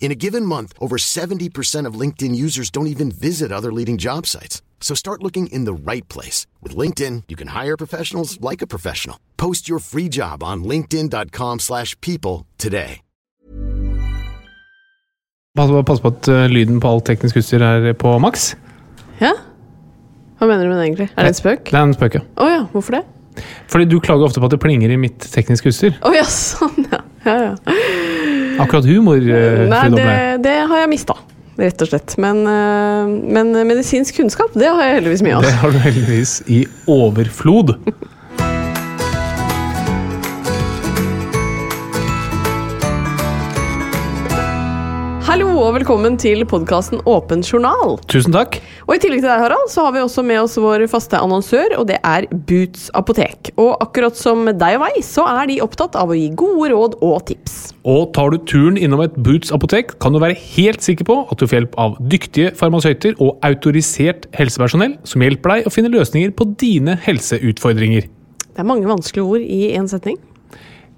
In a given month, over 70% of LinkedIn users don't even visit other leading job sites. So start looking in the right place. With LinkedIn, you can hire professionals like a professional. Post your free job on linkedin.com slash people today. Pass på, pass på at uh, lyden på alt teknisk utstyr er på maks. Ja? Hva mener du med det egentlig? Er det en spøk? Det er en spøk, ja. Å ja, hvorfor det? Fordi du klager ofte på at det plinger i mitt tekniske utstyr. Å ja, sånn ja. ja, ja. Akkurat humor uh, Nei, det, det har jeg mista, rett og slett. Men, øh, men medisinsk kunnskap, det har jeg heldigvis mye av. Det har du heldigvis i overflod. Hallo og velkommen til podkasten Åpen journal. Tusen takk. Og I tillegg til deg, Harald, så har vi også med oss vår faste annonsør, og det er Boots apotek. Og akkurat som deg og meg, så er de opptatt av å gi gode råd og tips. Og tar du turen innom et Boots apotek, kan du være helt sikker på at du får hjelp av dyktige farmasøyter og autorisert helsepersonell som hjelper deg å finne løsninger på dine helseutfordringer. Det er mange vanskelige ord i én setning.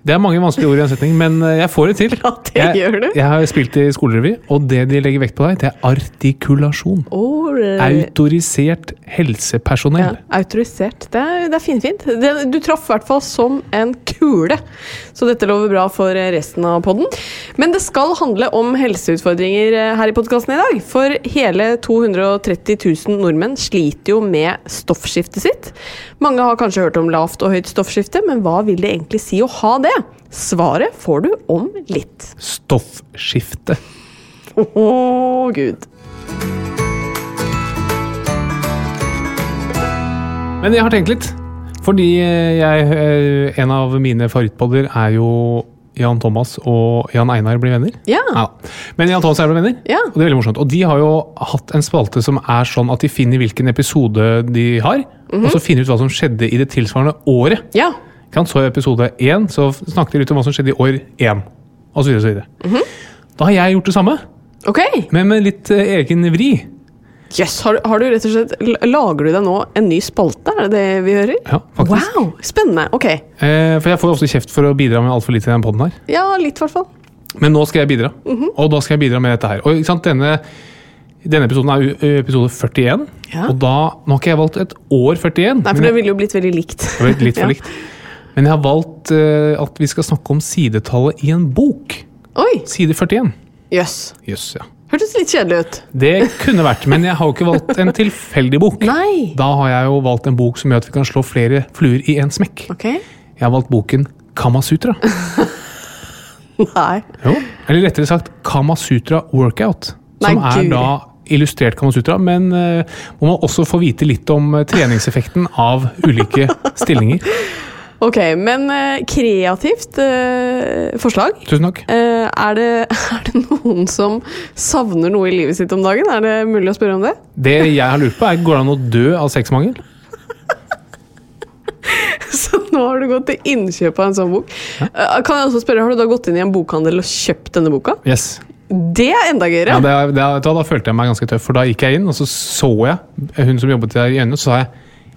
Det er mange vanskelige ord i en setning, men eh, jeg får det til. Ja, det jeg, gjør du. Jeg har spilt i skolerevy, og det de legger vekt på deg, det er artikulasjon. Oh, Autorisert helsepersonell. ja, autorisert. Det er, det er finfint. Det, du traff i hvert fall som en kule, så dette lover bra for resten av podden. Men det skal handle om helseutfordringer eh, her i podkasten i dag. For hele 230 000 nordmenn sliter jo med stoffskiftet sitt. Mange har kanskje hørt om lavt og høyt stoffskifte, men hva vil det egentlig si å ha det? Svaret får du om litt. Stoffskifte. Å, gud. Men jeg har tenkt litt. Fordi jeg, eh, en av mine favorittpodder er jo Jan Thomas og Jan Einar blir venner. Ja. Men Jan Thomas og jeg ble venner, Ja. og det er veldig morsomt. Og de har jo hatt en spalte som er sånn at de finner hvilken episode de har, og så finner ut hva som skjedde i det tilsvarende året. Ja. Så i episode én så snakket de litt om hva som skjedde i år én, og Så videre. Da har jeg gjort det samme, okay. men med litt eh, egen vri. Yes, har, du- har du rett og slett Lager du deg nå en ny spalte? Er det det vi hører? Ja, faktisk. Wow, spennende. Ok. Eh, for jeg får også kjeft for å bidra med altfor lite i den poden her. Ja, litt i hvert fall. Men nå skal jeg bidra, og da skal jeg bidra med dette her. Og ikke sant, denne, denne episoden er episode 41, Ja. og da Nå har ikke jeg valgt et år 41, Nei, for det ville jo blitt veldig likt. litt for Ja. likt. Men jeg har valgt ø, at vi skal snakke om sidetallet i en bok. Oi, Side 41. jøss. Yes, ja. Hørtes litt kjedelig ut. Det kunne vært, men jeg har jo ikke valgt en tilfeldig bok. Nei. Da har jeg jo valgt en bok som gjør at vi kan slå flere fluer i en smekk. Ok. Jeg har valgt boken Kamasutra. Nei. Jo. Eller rettere sagt Kamasutra Workout. Som Nei, er guri. da illustrert Kamasutra, men uh, hvor man også får vite litt om eh, treningseffekten av ulike stillinger. Ok, men eh, kreativt eh, forslag. Tusen takk. Eh, er, det, er det noen som savner noe i livet sitt om dagen? Er det mulig å spørre om det? Det jeg har lurt på, er går det an å dø av sexmangel? Så nå har du gått til innkjøp av en sånn bok. Eh, kan jeg også spørre, Har du da gått inn i en bokhandel og kjøpt denne boka? Yes. Det er enda gøyere! Ja, det, det, hva, da følte jeg meg ganske tøff, for da gikk jeg inn, og så så jeg hun som jobbet der i øynene, så sa jeg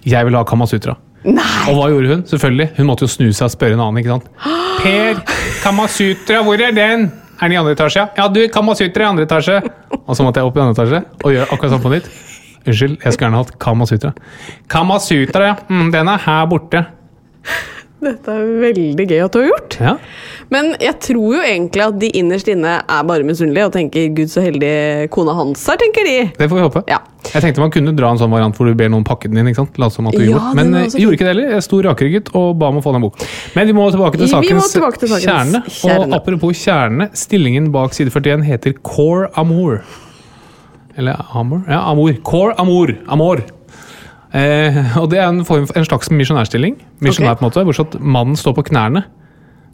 jeg vil ha Kamasutra. Nei! Og hva gjorde hun? Selvfølgelig, Hun måtte jo snu seg og spørre en annen. ikke sant? Per, Kamasutra, hvor er den? Er den i andre etasje? Ja, du, Kamasutra i andre etasje. Og så måtte jeg opp i andre etasje og gjøre akkurat sånn på nytt. Unnskyld, jeg skulle gjerne hatt Kamasutra. Kamasutra, ja. Mm, den er her borte. Dette er veldig gøy at du har gjort. Ja. Men jeg tror jo egentlig at de innerst inne er bare misunnelige og tenker 'gud, så heldig kona hans er', tenker de. Det får vi håpe. Ja. Jeg tenkte man kunne dra en sånn variant hvor du ber noen pakke den inn. ikke sant? Late som at du Ja, gjorde. Men er eh, jeg gjorde ikke det heller. Jeg sto rakrygget og ba om å få den boka. Men vi må tilbake til sakens, tilbake til sakens kjerne. kjerne. Og apropos kjerne, stillingen bak side 41 heter Core Amour. Eller Amor? Ja, Amor. Core Amour. Amor. Eh, og det er en, form, en slags misjonærstilling. Misjonær okay. på en måte, Bortsett at mannen står på knærne.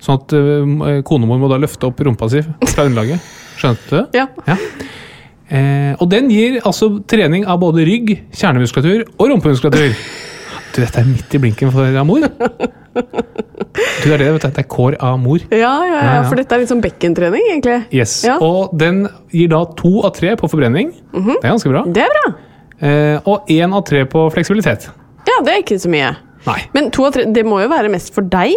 Sånn at eh, konemor må da løfte opp rumpa si fra underlaget. Skjønte du? Ja. Ja. Eh, og den gir altså trening av både rygg, kjernemuskulatur og rumpemuskulatur. Du, dette er midt i blinken for Amor. Du, det er det, vet du. Det er kår Amor. Ja, ja, ja, Ja, ja. for dette er litt sånn bekkentrening, egentlig. Yes. Ja. Og den gir da to av tre på forbrenning. Det er ganske bra. Det er bra. Eh, og én av tre på fleksibilitet. Ja, det er ikke så mye. Nei. Men to av tre, det må jo være mest for deg.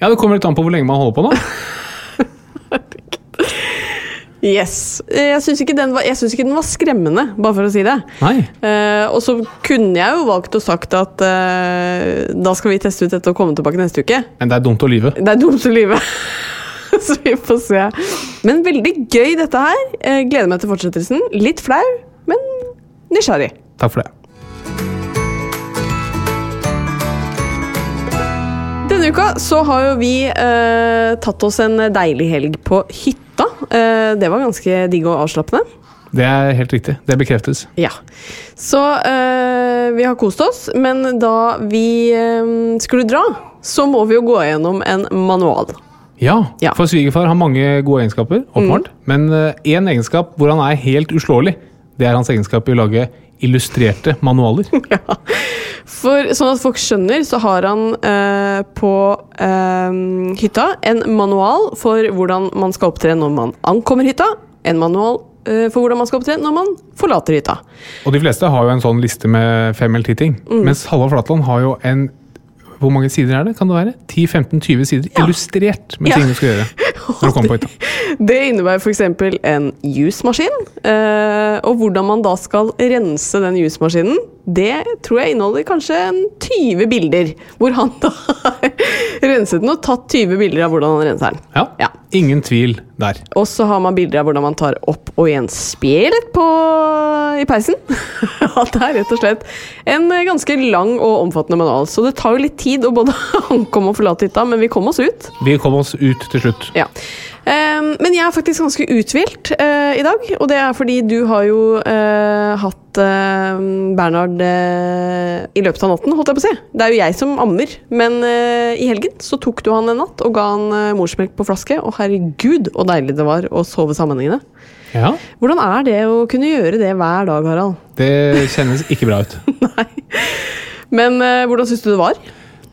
Ja, Det kommer litt an på hvor lenge man holder på, nå. Yes. Eh, Jeg syns ikke, ikke den var skremmende, bare for å si det. Eh, og så kunne jeg jo valgt å sagt at uh, da skal vi teste ut dette og komme tilbake neste uke. Men det er dumt å lyve. Det er dumt å lyve. så vi får se. Men veldig gøy dette her. Uh, gleder meg til fortsettelsen. Litt flau, men nysgjerrig. Takk for det. Denne uka så har jo vi eh, tatt oss en deilig helg på hytta. Eh, det var ganske digg og avslappende. Det er helt riktig. Det bekreftes. Ja. Så eh, vi har kost oss, men da vi eh, skulle dra, så må vi jo gå gjennom en manual. Ja, Ja. Mm. for svigerfar har mange gode egenskaper, åpenbart. Men én egenskap hvor han er helt uslåelig, det er hans egenskap i å lage illustrerte manualer. Ja. For sånn at folk skjønner, så har han eh, på eh, hytta en manual for hvordan man skal opptre når man ankommer hytta. En manual eh, for hvordan man skal opptre når man forlater hytta. Og de fleste har jo en sånn liste med fem eller ti ting. Mm. Mens Halvard Flatland har jo en Hvor mange sider er det? Kan det være? 10-15-20 sider illustrert med Ja. ting du skal gjøre når du kommer på hytta. Det innebærer f.eks. en jusmaskin. Eh, og hvordan man da skal rense den jusmaskinen, det tror jeg inneholder kanskje 20 bilder. Hvor han da har renset den og tatt 20 bilder av hvordan han renser den. Ja, Ja. Ingen tvil der. Og så har man bilder av hvordan man tar opp og igjen spelet på i peisen. At det er rett og slett en ganske lang og omfattende manual. Så det tar jo litt tid å både ankomme og forlate hytta, men vi kom oss ut. Vi kom oss ut til slutt. Ja. Ehm, men jeg er faktisk ganske uthvilt eh, i dag, og det er fordi du har jo eh, hatt eh, Bernhard i løpet av natten, holdt jeg på å si. Det er jo jeg som ammer, men i helgen så tok du han en natt og ga han morsmelk på flaske, og herregud så deilig det var å sove sammenhengende. Ja, Hvordan er det å kunne gjøre det hver dag, Harald? Det kjennes ikke bra ut. Nei. Men hvordan syns du det var?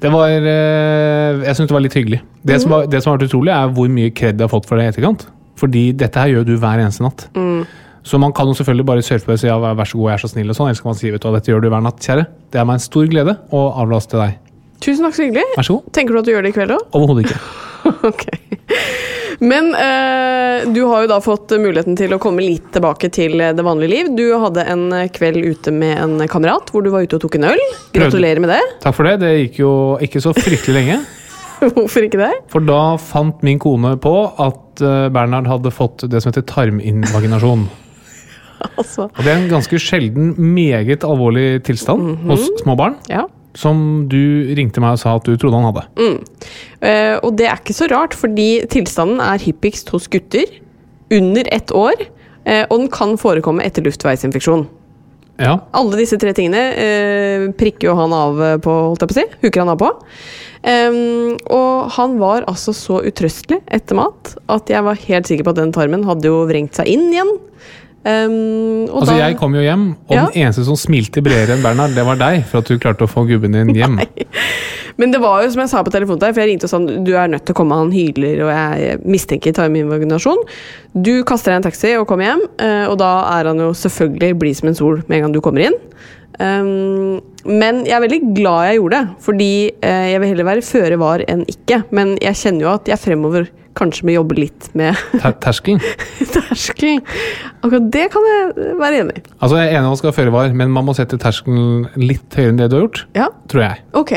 Det var eh, Jeg syns det var litt hyggelig. Det, som var, det som har vært utrolig, er hvor mye kred jeg har fått for det i etterkant. Fordi dette her gjør du hver eneste natt. Så man kan jo selvfølgelig bare surfe og si ja, vær så god, jeg er så snill og sånn. Eller så kan man si vet du hva, dette gjør du hver natt, kjære. Det er meg en stor glede å avlaste deg. Tusen takk så hyggelig. Vær så god. Tenker du at du gjør det i kveld òg? Overhodet ikke. Ok. Men eh, du har jo da fått muligheten til å komme litt tilbake til det vanlige liv. Du hadde en kveld ute med en kamerat hvor du var ute og tok en øl. Gratulerer med det. Takk for det. Det gikk jo ikke så fryktelig lenge. Hvorfor ikke det? For da fant min kone på at eh, Bernhard hadde fått det som heter tarminvaginasjon. Altså, Og det er en ganske sjelden, meget alvorlig tilstand hos små barn. ja. Som du ringte meg og sa at du trodde han hadde. Eh, og det er ikke så rart, fordi tilstanden er hyppigst hos gutter under ett år. eh, og den kan forekomme etter luftveisinfeksjon. Ja, Alle disse tre tingene eh, prikker jo han av på, holdt jeg på å si. Huker han av på. Og han var altså så utrøstelig etter mat at jeg var helt sikker på at den tarmen hadde jo vrengt seg inn igjen. Og altså da- Jeg kom jo hjem, og Ja. den eneste som smilte bredere enn Bernhard, det var deg. For at du klarte å få gubben din hjem. Men det var jo som jeg sa på telefonen deg, for jeg ringte og sa du er nødt til å komme, han hyler, og jeg mistenker tarminvaginasjon. Du kaster deg en taxi og kommer hjem, eh, og da er han jo selvfølgelig blid som en sol med en gang du kommer inn. Um, men jeg er veldig glad jeg gjorde det, fordi eh, jeg vil heller være føre var enn ikke. Men jeg kjenner jo at jeg fremover kanskje må jobbe litt med Ter terskelen. terskelen. Akkurat det kan jeg være enig i. Altså, jeg er enig i at man skal føre var, men man må sette terskelen litt høyere enn det du har gjort, Ja, tror jeg. ok.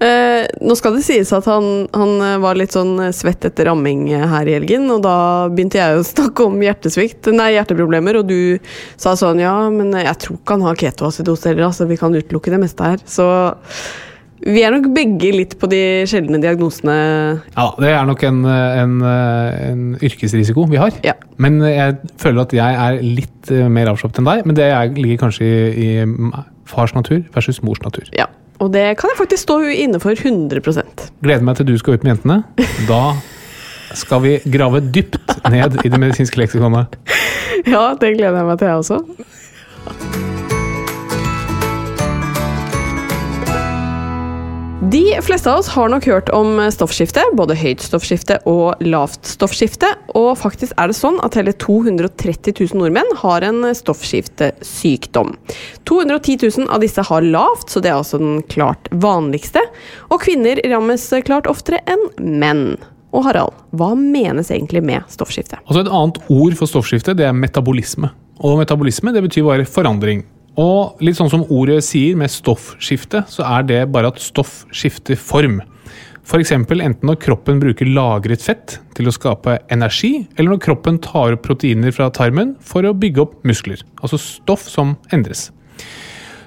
Eh, nå skal det sies at han, han eh, var litt sånn svett etter ramming eh, her i helgen, og da begynte jeg å snakke om hjertesvikt, nei, hjerteproblemer, og du sa sånn ja, men jeg tror ikke han har ketoacidose heller, altså vi kan utelukke det meste her. Så vi er nok begge litt på de sjeldne diagnosene. Ja, det er nok en, en, en yrkesrisiko vi har. Ja. Men jeg føler at jeg er litt eh, mer avslappet enn deg. Men det er, ligger kanskje i, i fars natur versus mors natur. Ja. Og det kan jeg faktisk stå inne for 100% Gleder meg til du skal ut med jentene. Da skal vi grave dypt ned i det medisinske leksikonet. Ja, det gleder jeg meg til, jeg også. De fleste av oss har nok hørt om stoffskifte, både høyt stoffskifte og lavt stoffskifte. Og faktisk er det sånn at hele 230 000 nordmenn har en stoffskiftesykdom. 210 000 av disse har lavt, så det er altså den klart vanligste. Og kvinner rammes klart oftere enn menn. Og Harald, hva menes egentlig med stoffskifte? Altså Et annet ord for stoffskifte det er metabolisme. Og metabolisme det betyr bare forandring. Og litt sånn som ordet sier med stoffskifte, så er det bare at stoff skifter form. F.eks. enten når kroppen bruker lagret fett til å skape energi, eller når kroppen tar opp proteiner fra tarmen for å bygge opp muskler. Altså stoff som endres.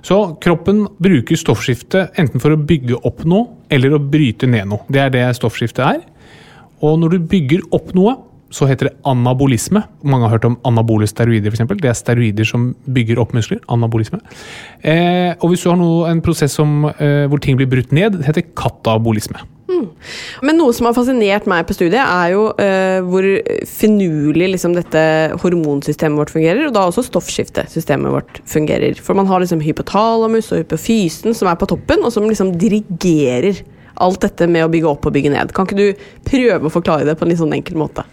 Så kroppen bruker stoffskifte enten for å bygge opp noe, eller å bryte ned noe. Det er det stoffskifte er. Og når du bygger opp noe, så heter det anabolisme. Mange har hørt om anabole steroider, f.eks. Det er steroider som bygger opp muskler. Anabolisme. Eh, og hvis du har noe, en prosess som, eh, hvor ting blir brutt ned, det heter katabolisme. Men noe som har fascinert meg på studiet, er jo eh, hvor finurlig liksom, dette hormonsystemet vårt fungerer, og da også stoffskiftesystemet vårt fungerer. For man har liksom hypotalamus og hypofysen som er på toppen, og som liksom dirigerer alt dette med å bygge opp og bygge ned. Kan ikke du prøve å forklare det på en litt sånn enkel måte?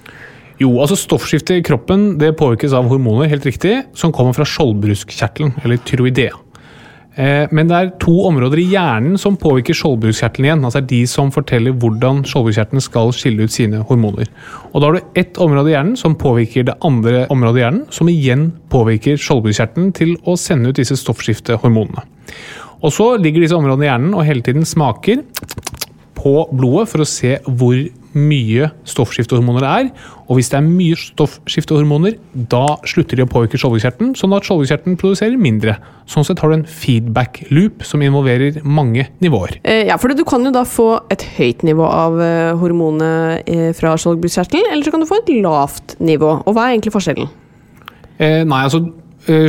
Jo, altså Stoffskiftet i kroppen det påvirkes av hormoner helt riktig, som kommer fra skjoldbruskkjertelen, eller tyroidea. Eh, Men det er to områder i hjernen som påvirker skjoldbruskkjertelen igjen. altså er De som forteller hvordan skjoldbruskkjertelen skal skille ut sine hormoner. Og Da har du ett område i hjernen som påvirker det andre området i hjernen, som igjen påvirker skjoldbruskkjertelen til å sende ut disse stoffskiftehormonene. Og så ligger disse områdene i hjernen og hele tiden smaker på blodet for å se hvor mye stoffskiftehormoner det er. Og hvis det er mye stoffskiftehormoner, da slutter de å påvirke skjoldbruskkjertelen, sånn at skjoldbruskkjertelen produserer mindre. Sånn sett har du en feedback loop som involverer mange nivåer. Eh, ja, for Du kan jo da få et høyt nivå av eh, hormonet eh, fra skjoldbruskkjertelen, eller så kan du få et lavt nivå. Og hva er egentlig forskjellen? Eh, nei, altså eh,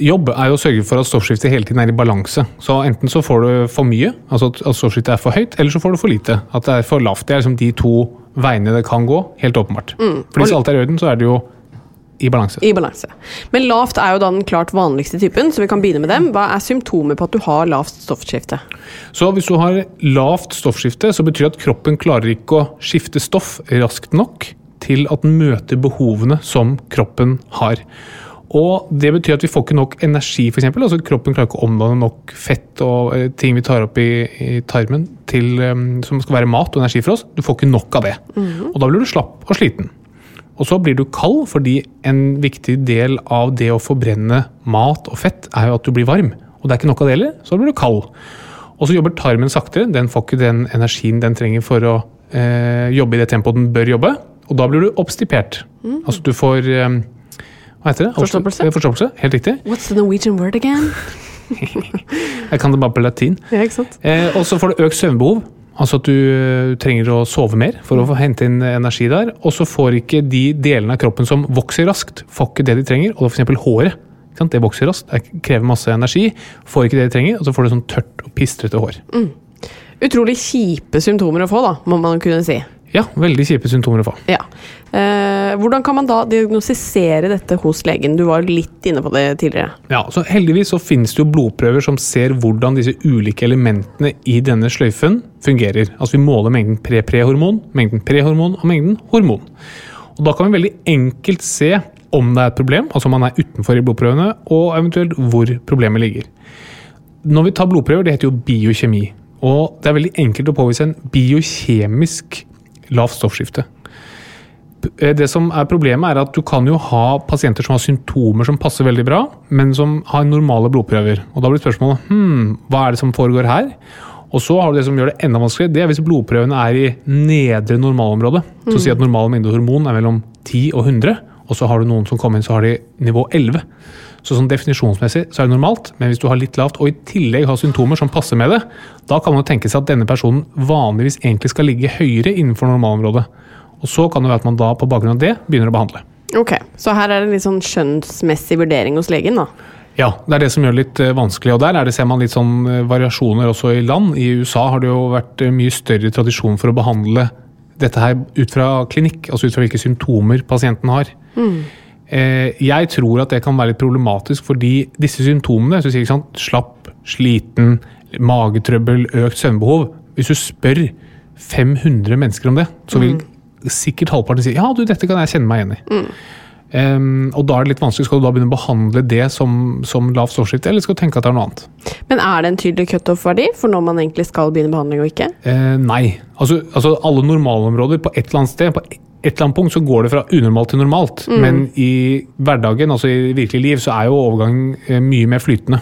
jobb er jo å sørge for at stoffskiftet hele tiden er i balanse. Så Enten så får du for mye, altså at stoffskiftet er for høyt, eller så får du for lite. At det er for lavt. Det er liksom de to veiene det kan gå, helt åpenbart. For hvis alt er i orden, så er det jo i balanse. I balanse. Men lavt er jo da den klart vanligste typen, så vi kan begynne med dem. Hva er symptomer på at du har lavt stoffskifte? Så hvis du har lavt stoffskifte, så betyr det at kroppen klarer ikke å skifte stoff raskt nok til at den møter behovene som kroppen har. Og Det betyr at vi får ikke nok energi, f.eks. Altså kroppen klarer ikke å omdanne nok fett og eh, ting vi tar opp i, i tarmen til, eh, som skal være mat og energi for oss. Du får ikke nok av det. Og Da blir du slapp og sliten. Og så blir du kald, fordi en viktig del av det å forbrenne mat og fett er jo at du blir varm. Og det er ikke nok av det heller, så blir du kald. Og så jobber tarmen saktere. Den får ikke den energien den trenger for å eh, jobbe i det tempoet den bør jobbe. Og da blir du oppstipert. Altså du får eh, Hva heter det? Forstoppelse. Forstoppelse, Helt riktig. What's the Norwegian word again? Jeg kan det bare på latin. Ja, ikke sant? Eh, og så får du økt søvnbehov. Altså at du eh, trenger å sove mer for å få hente inn energi der. Og så får ikke de delene av kroppen som vokser raskt, får ikke det de trenger. Og f.eks. håret. Det vokser raskt, det krever masse energi. Får ikke det de trenger, og så får du sånn tørt og pistrete hår. Utrolig kjipe symptomer å få, da, må man kunne si. Ja, veldig kjipe symptomer å få. Ja. Eh, hvordan kan man da diagnostisere dette hos legen? Du var litt inne på det tidligere. Ja, så Heldigvis så finnes det jo blodprøver som ser hvordan disse ulike elementene i denne sløyfen fungerer. Altså Vi måler mengden pre-pre-hormon, mengden prehormon og mengden hormon. Og Da kan vi veldig enkelt se om det er et problem, altså om man er utenfor i blodprøvene, og eventuelt hvor problemet ligger. Når vi tar blodprøver, det heter jo biokjemi. Og det er veldig enkelt å påvise en biokjemisk lavt stoffskifte. Eh, Det som er Problemet er at du kan jo ha pasienter som har symptomer som passer veldig bra, men som har normale blodprøver. Og Da blir spørsmålet hm, hva er det som foregår her? Og så har du det som gjør det enda vanskeligere, det er hvis blodprøvene er i nedre normalområde. Så si at normal mengde hormon er mellom 10 og 100, og så har du noen som kommer inn så har de nivå 11. Så sånn definisjonsmessig så er det normalt, men hvis du har litt lavt og i tillegg har symptomer som passer med det, da kan man tenke seg at denne personen vanligvis egentlig skal ligge høyere innenfor normalområdet. Og så kan det være at man da på bakgrunn av det begynner å behandle. Ok, Så her er det litt sånn skjønnsmessig vurdering hos legen, da. Ja, det er det som gjør det litt eh, vanskelig. Og der er det, ser man litt sånn eh, variasjoner også i land. I USA har det jo vært eh, mye større tradisjon for å behandle dette her ut fra klinikk, altså ut fra hvilke symptomer pasienten har. Eh, Jeg tror at det kan være litt problematisk fordi disse symptomene, så sier ikke sant, slapp, sliten, magetrøbbel, økt søvnbehov Hvis du spør 500 mennesker om det, så vil sikkert halvparten si ja, du, dette kan jeg kjenne meg igjen i. Em, og da er det litt vanskelig. Skal du da begynne å behandle det som, som lavt stoffskifte, eller skal du tenke at det er noe annet? Men er det en tydelig cutoff-verdi for når man egentlig skal begynne behandling og ikke? Eh, nei. Altså, altså alle normalområder på et eller annet sted på et eller annet punkt så går det fra unormalt til normalt. Men i hverdagen, altså i virkelig liv, så er jo overgang eh, mye mer flytende.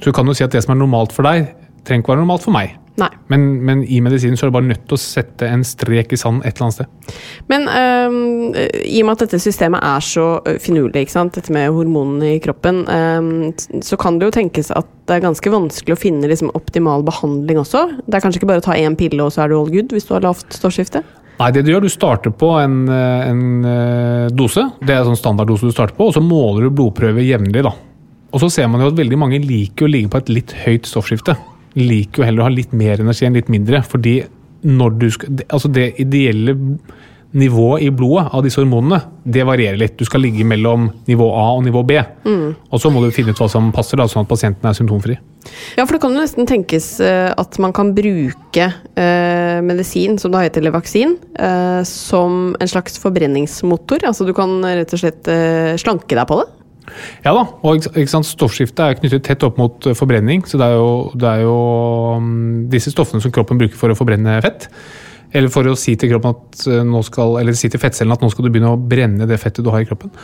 Så du kan jo si at det som er normalt for deg, trenger ikke være normalt for meg. Men, men i medisinen så er du bare nødt til å sette en strek i sanden et eller annet sted. Men øhm, i og med at dette systemet er så finurlig, ikke sant? dette med hormonene i kroppen, øhm, så kan det jo tenkes at det er ganske vanskelig å finne liksom, optimal behandling også. Det er kanskje ikke bare å ta én pille, og så er du all good hvis du har lavt stoffskifte? Nei, det du gjør, du starter på en, eh, en eh, dose. Det er sånn standarddose du starter på, og så måler du blodprøver jevnlig. da. Og så ser man jo at veldig mange liker å ligge på et litt høyt stoffskifte. Liker jo heller å ha litt mer energi enn litt mindre. fordi når du skal, altså det ideelle nivået i blodet av disse hormonene, det varierer litt. Du skal ligge mellom nivå A og nivå B. Og så må du finne ut hva som passer, da, sånn at pasienten er symptomfri. Ja, for det kan jo nesten tenkes eh, at man kan bruke eh, medisin, som det heter, eller vaksin, eh, som en slags forbrenningsmotor. Altså du kan rett og slett eh, slanke deg på det. Ja da, og stoffskiftet er knyttet tett opp mot eh, forbrenning. Så det er jo, det er jo mm, disse stoffene som kroppen bruker for å forbrenne fett. Eller for å si til kroppen at eh, nå skal, eller si til fettcellen at nå skal du begynne å brenne det fettet du har i kroppen.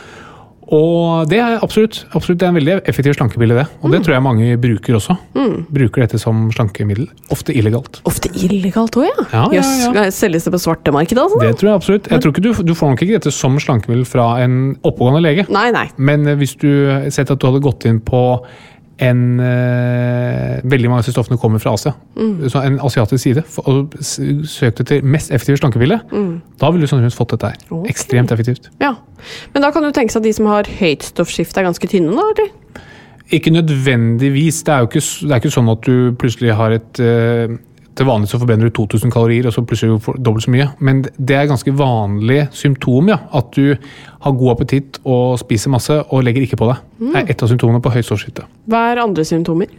Og det er absolutt, absolutt det er en veldig effektiv slankepille, det. Og det tror jeg mange bruker også. Bruker dette som slankemiddel. Ofte illegalt. Ofte illegalt òg, ja. Ja, ja, ja. Jøss, Selges det på svartemarkedet, altså? Det tror jeg absolutt. Jeg tror ikke du, du får nok ikke dette som slankemiddel fra en oppegående lege. Nei, nei. Men eh, hvis du sett at du hadde gått inn på en eh, Veldig mange av disse stoffene kommer fra Asia. Så en asiatisk side. Og søkte søkt etter mest effektive slankepille. Da ville du sannsynligvis fått dette her. Okay. Ekstremt effektivt. Ja. Men da kan det jo tenkes at de som har høyt stoffskifte, er ganske tynne, da? eller? Ikke nødvendigvis. Det er jo ikke, det er ikke sånn at du plutselig har et eh, Til vanlig så forbrenner du 2000 kalorier, og så plutselig får du dobbelt så mye. Men det er ganske vanlig symptom, ja. At du har god appetitt og spiser masse og legger ikke på deg. Det er ett av symptomene på høyt. Hva er andre symptomer?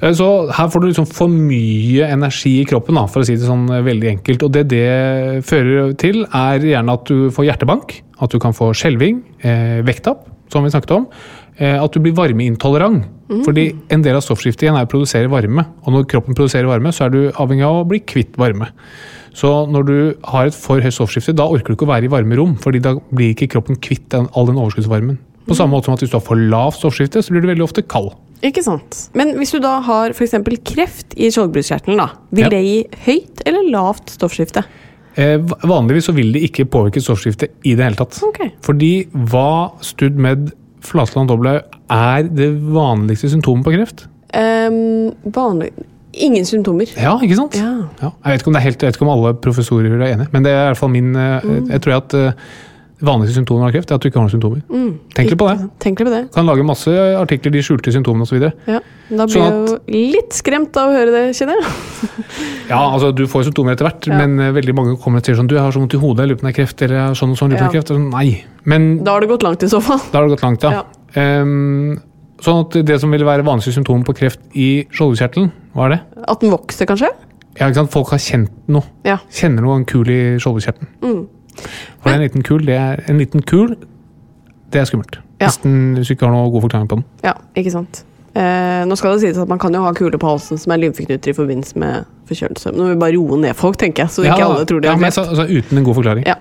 Eh, Så her får du liksom for mye energi i kroppen, da, for å si det sånn eh, veldig enkelt. Og det det fører til, er gjerne at du får hjertebank, at du kan få skjelving, eh, vekttap, som vi snakket om. Eh, at du blir varmeintolerant. Fordi en del av stoffskiftet igjen er å produsere varme. Og når kroppen produserer varme, så er du avhengig av å bli kvitt varme. Så når du har et for høyt stoffskifte, da orker du ikke å være i varme rom, fordi da blir ikke kroppen kvitt den, all den overskuddsvarmen. På samme måte som at hvis du har for lavt stoffskifte, så blir du veldig ofte kald. Ikke sant. Men hvis du da har f.eks. kreft i skjoldbruskkjertelen, da, vil Ja. det gi høyt eller lavt stoffskifte? Eh, vanligvis så vil det ikke påvirke stoffskiftet i det hele tatt. Okay. Fordi hva studd med flatland dobbelthaug er det vanligste symptomet på kreft? Um, vanlig Ingen symptomer. Ja, ikke sant? Ja. Ja. Jeg vet ikke om det er helt, jeg vet ikke om alle professorer er enige, men det er i hvert fall min eh, Mm. Jeg tror at eh, vanligste symptomet av kreft er at du ikke har noen symptomer. Tenk litt på det. Tenk på det. Kan lage masse artikler, de skjulte symptomene osv. Ja. Da blir Sånn jeg jo litt skremt av å høre det, kjenner jeg. Ja, altså du får symptomer etter hvert, Ja. men eh, veldig mange kommer og sier sånn Du, jeg har så vondt i hodet, jeg lurer på om det er kreft, eller jeg har sånn og sånn, lurer på om det er kreft. Sånn, Nei. Men Da har det gått langt i så fall. Da har det gått langt, ja. Ja. Um, sånn at det som ville være vanligste symptom på kreft i skjoldkjertelen, hva er det? At den vokser, kanskje? Ja, ikke sant? Folk har kjent noe. Ja. Kjenner noe en kul i skjoldkjertelen. Mm. For det er en liten kul, det er en liten kul Det er skummelt. Ja. Hvis, den, hvis du ikke har noe god forklaring på den. Ja, ikke sant. Eh, nå skal det sies at Man kan jo ha kule på halsen som er lymfeknuter i forbindelse med forkjølelse. Nå må vi bare roe ned folk, tenker jeg, så ikke alle tror de ja, har men kreft. så, så Uten en god forklaring. Ja.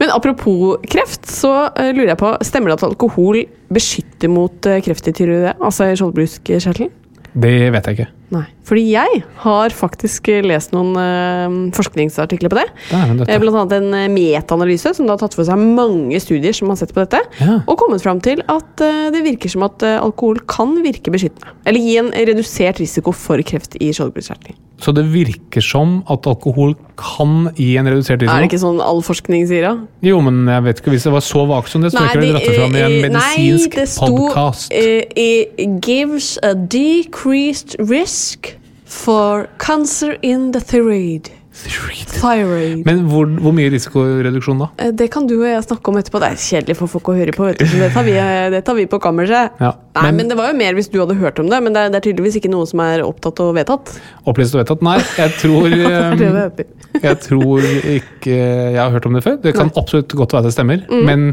Men apropos kreft, så uh, lurer jeg på Stemmer det at alkohol beskytter mot uh, kreft i tyroide, altså i skjoldbruskkjertelen? Det vet jeg ikke. Nei. Fordi jeg har faktisk lest noen uh, forskningsartikler på det. det. Eh, Blant annet en eh, metaanalyse som har tatt for seg mange studier som har sett på dette, Ja. og kommet fram til at uh, det virker som at uh, alkohol kan virke beskyttende. Eller gi en redusert risiko for kreft i skjoldbruskkjertelen. Så det virker som at alkohol kan gi en redusert risiko? Er det ikke sånn all forskning sier da? Jo, men jeg vet ikke hvis det var så vagt som det, så nei, ikke det dratt fram i en eh, medisinsk nei, det sto, podkast. it gives a decreased risk for cancer in the thyroid. Thyroid. Men hvor, hvor mye risikoreduksjon da? Eh, Det kan du og jeg snakke om etterpå. Det er kjedelig for folk å høre på. Vet du. Det tar vi, eh, det tar vi på kammerset. Ja, Nei, men, men- Det var jo mer hvis du hadde hørt om det, men det er, det er tydeligvis ikke noe som er opptatt og vedtatt. Opplyst og vedtatt? Nei, jeg tror, heter. jeg tror ikke jeg har hørt om det før. Det kan absolutt godt være det stemmer. Mm. Men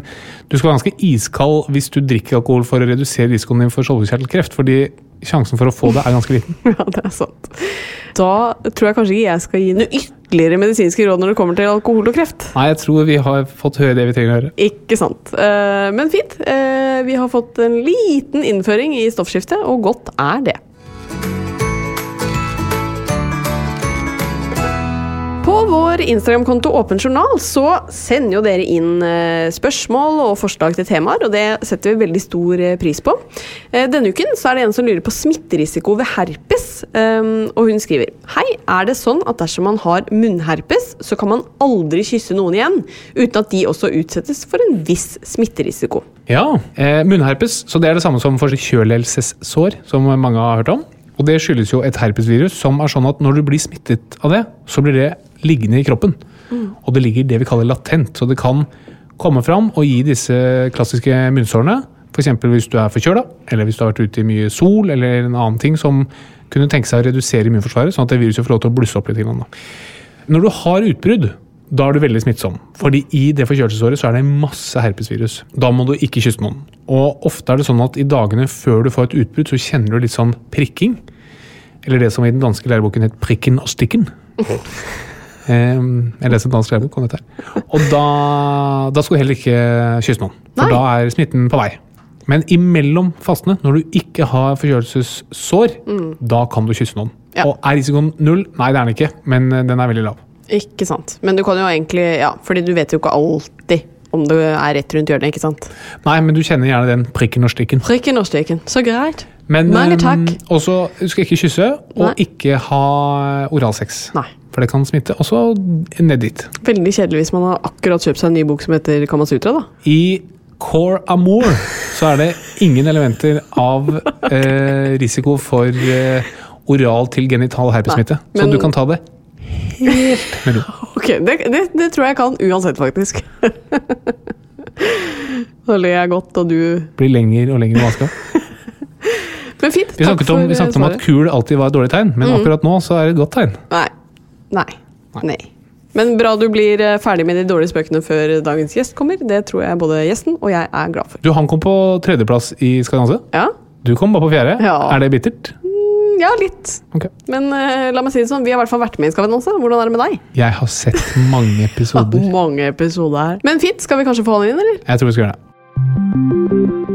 du skal være ganske iskald hvis du drikker alkohol for å redusere risikoen din for skjoldkjertelkreft. Fordi sjansen for å få det er ganske liten. Ja, det er sant. Da tror jeg kanskje ikke jeg skal gi noe ytterligere medisinske råd når det kommer til alkohol og kreft. Nei, jeg tror vi har fått høre det vi trenger å høre. Ikke sant. Eh, Men fint. Eh, Vi har fått en liten innføring i stoffskiftet, og godt er det. På vår Instagram-konto Åpen journal så sender jo dere inn eh, spørsmål og forslag til temaer, og det setter vi veldig stor eh, pris på. Eh, Denne uken så er det en som lurer på smitterisiko ved herpes, og hun skriver Hei, er det sånn at dersom man har munnherpes, så kan man aldri kysse noen igjen, uten at de også utsettes for en viss smitterisiko? Ja, munnherpes, så det er det samme som forkjølelsessår, som mange har hørt om. Og det skyldes jo et herpesvirus som er sånn at når du blir smittet av det, så blir det liggende i kroppen. Og det ligger det vi kaller latent, så det kan komme fram og gi disse klassiske munnsårene. F.eks. hvis du er forkjøla, eller hvis du har vært ute i mye sol, eller en annen ting som kunne tenke seg å redusere immunforsvaret, sånn at det viruset får lov til å blusse opp litt. Når du har utbrudd, da er du veldig smittsom. Fordi i det forkjølelsesåret så er det masse herpesvirus. Da må du ikke kysse noen. Og ofte er det sånn at i dagene før du får et utbrudd, så kjenner du litt sånn prikking. Eller det som i den danske læreboken het 'prikken og stikken'. Um, jeg leser dansk lærebok om dette. Og da, da skal du heller ikke kysse noen. For Nei. da er smitten på vei. Men imellom fastene, når du ikke har forkjølelsessår, da kan du kysse noen. Ja. Og er risikoen null? Nei, det er den ikke, men eh, den er veldig lav. Ikke sant. Men du kan jo egentlig Ja, fordi du vet jo ikke alltid om det er rett rundt hjørnet, ikke sant? Nei, men du kjenner gjerne den prikken og stikken. Prikken og stikken. Så greit. Men Mange takk. Um, også, du skal ikke kysse, og Nei. ikke ha oralsex. Nei. For det kan smitte. Og så ned dit. Veldig kjedelig hvis man har akkurat kjøpt seg en ny bok som heter Kamasutra, da. I Core Amour så er det ingen elementer av eh, risiko for eh, oral til genital herpesmitte. Nei, men- Så du kan ta det helt med ro. Ok, det, det, det tror jeg kan uansett, faktisk. Nå ler jeg godt, og du Blir lenger og lenger vaska. Men fint. Vi snakket, om, vi snakket om at kul alltid var et dårlig tegn, men akkurat nå så er det et godt tegn. Nei. Nei. Nei. Men bra du blir eh, ferdig med de dårlige spøkene før dagens gjest kommer. Det tror jeg både gjesten og jeg er glad for. Du, han kom på tredjeplass i Skal danse. Ja, Du kom bare på fjerde. Ja. Er det bittert? Mm, ja litt. Okay. Men uh, la meg si det sånn, vi har i hvert fall vært med i Skal vi danse. Hvordan er det med deg? Jeg har sett mange episoder. Mange episoder. Men fint, skal vi kanskje få han inn, eller? Jeg tror vi skal gjøre det.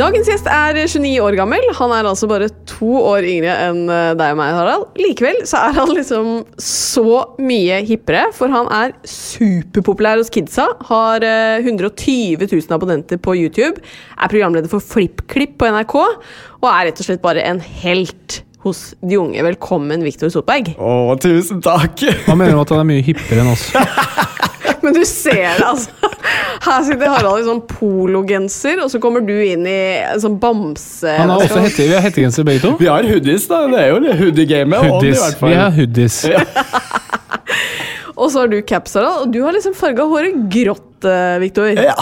Dagens gjest er 29 år gammel. Han er altså bare to år yngre enn eh, deg og meg, Harald. Likevel så er han liksom så mye hippere, for han er superpopulær hos kidsa. Har eh, 120 000 abonnenter på YouTube. Er programleder for FlippKlipp på NRK. Og er rett og slett bare en helt hos de unge. Velkommen, Viktor Sotberg. Å, tusen takk! Hva mener du at han er mye hippere enn oss? Men du ser det, altså. Her sitter Harald i sånn pologenser, og så kommer du inn i en sånn bamse... Han har også hette, vi har hettegenser begge to. Vi har hoodies, da. Det er jo det hoodie-gamet. Hoodies. Vi har hoodies. Og så har du caps, Harald, og du har liksom farga håret grått, eh, Viktor. Ja,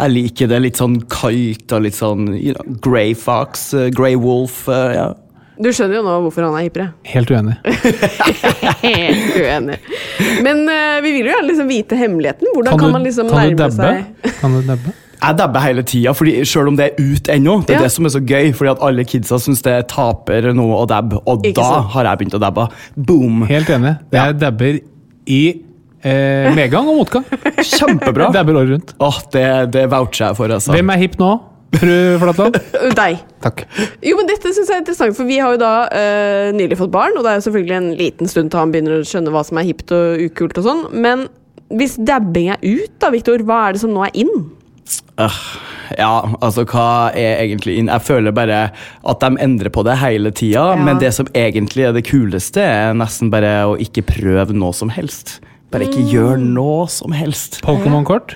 jeg liker det. Litt sånn kite og litt sånn you know, grey fox, uh, grey wolf. uh, ja. Du skjønner jo nå hvorfor han er hippere. Helt uenig. Helt uenig. Men uh, vi vil jo gjerne liksom vite hemmeligheten. Hvordan kan, du- man liksom kan nærme seg Kan du dabbe? Jeg dabber hele tida, sjøl om det er ut ennå. Det er Ja. det som er så gøy, fordi at alle kidsa syns det er taper noe å dabbe, og Ikke da sant. har jeg begynt å dabbe. Boom! Helt enig. Jeg dabber i eh, medgang og motgang. Kjempebra! Dabber året rundt. Åh, det, det voucher jeg for, altså. Hvem er hipp nå? Fru Flatland? Deg. Takk. Jo, men dette synes jeg er interessant, for vi har jo da uh, nylig fått barn, og det er jo selvfølgelig en liten stund til han begynner å skjønne hva som er hipt og ukult og sånn, men hvis dabbing er ut da, Viktor, hva er det som nå er inn? Uh, ja, altså hva er egentlig inn? Jeg føler bare at de endrer på det hele tida, Ja. men det som egentlig er det kuleste, er nesten bare å ikke prøve noe som helst. Bare ikke gjør noe som helst. Pokémon-kort?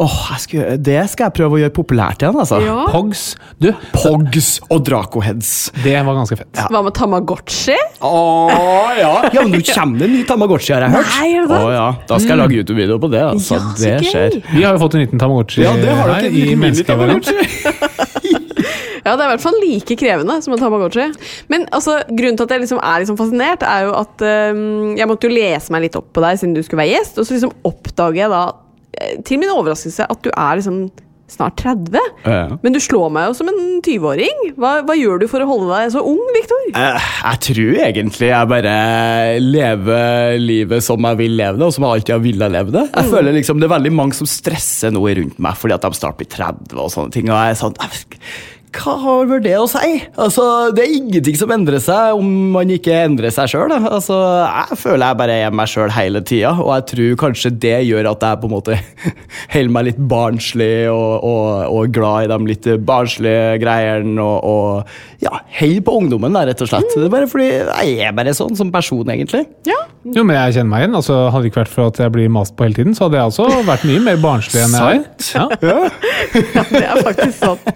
Åh, jeg skal, Det skal jeg prøve å gjøre populært igjen, altså. Pogs? Du, Pogs og Dracoheads. det var ganske fett. Hva med Tamagotchi? Åh, ja. ja, men nå kommer det en ny Tamagotchi, har jeg hørt. Nei, det sant? Åh, ja. Da skal jeg lage YouTube-video på det. Altså. Ja, det skjer. Vi har jo fått en liten Tamagotchi Ja, det har her, i. Tamagotchi. Ja, det er i hvert fall like krevende som en Tamagotchi. Men altså, grunnen til at jeg liksom er liksom fascinert, er jo at øhm, jeg måtte jo lese meg litt opp på deg siden du skulle være gjest, og så liksom oppdager jeg da, eh, til min overraskelse, at du er liksom snart 30. Ja. Men du slår meg jo som en 20-åring. Hva, hva gjør du for å holde deg så ung, Viktor? Eh, Jeg tror egentlig jeg bare lever livet som jeg vil leve det, og som jeg alltid har villet leve det. Jeg føler liksom Det er veldig mange som stresser nå rundt meg fordi at de snart blir 30 og sånne ting. Og jeg er sånn "Eh, Hva har vel det å si? Altså, Det er ingenting som endrer seg om man ikke endrer seg sjøl. Altså, jeg føler jeg bare er meg sjøl hele tida, og jeg tror kanskje det gjør at jeg på en måte holder meg litt barnslig og, og, og glad i de litt barnslige greiene. Og, og ja, holder på ungdommen, der, rett og slett. Det er bare fordi jeg er bare sånn som person, egentlig. Ja. Jo, men jeg kjenner meg igjen. Altså, hadde det ikke vært for at jeg blir mast på hele tiden, så hadde jeg også vært mye mer barnslig enn jeg er. Ja, Ja, det er faktisk sant.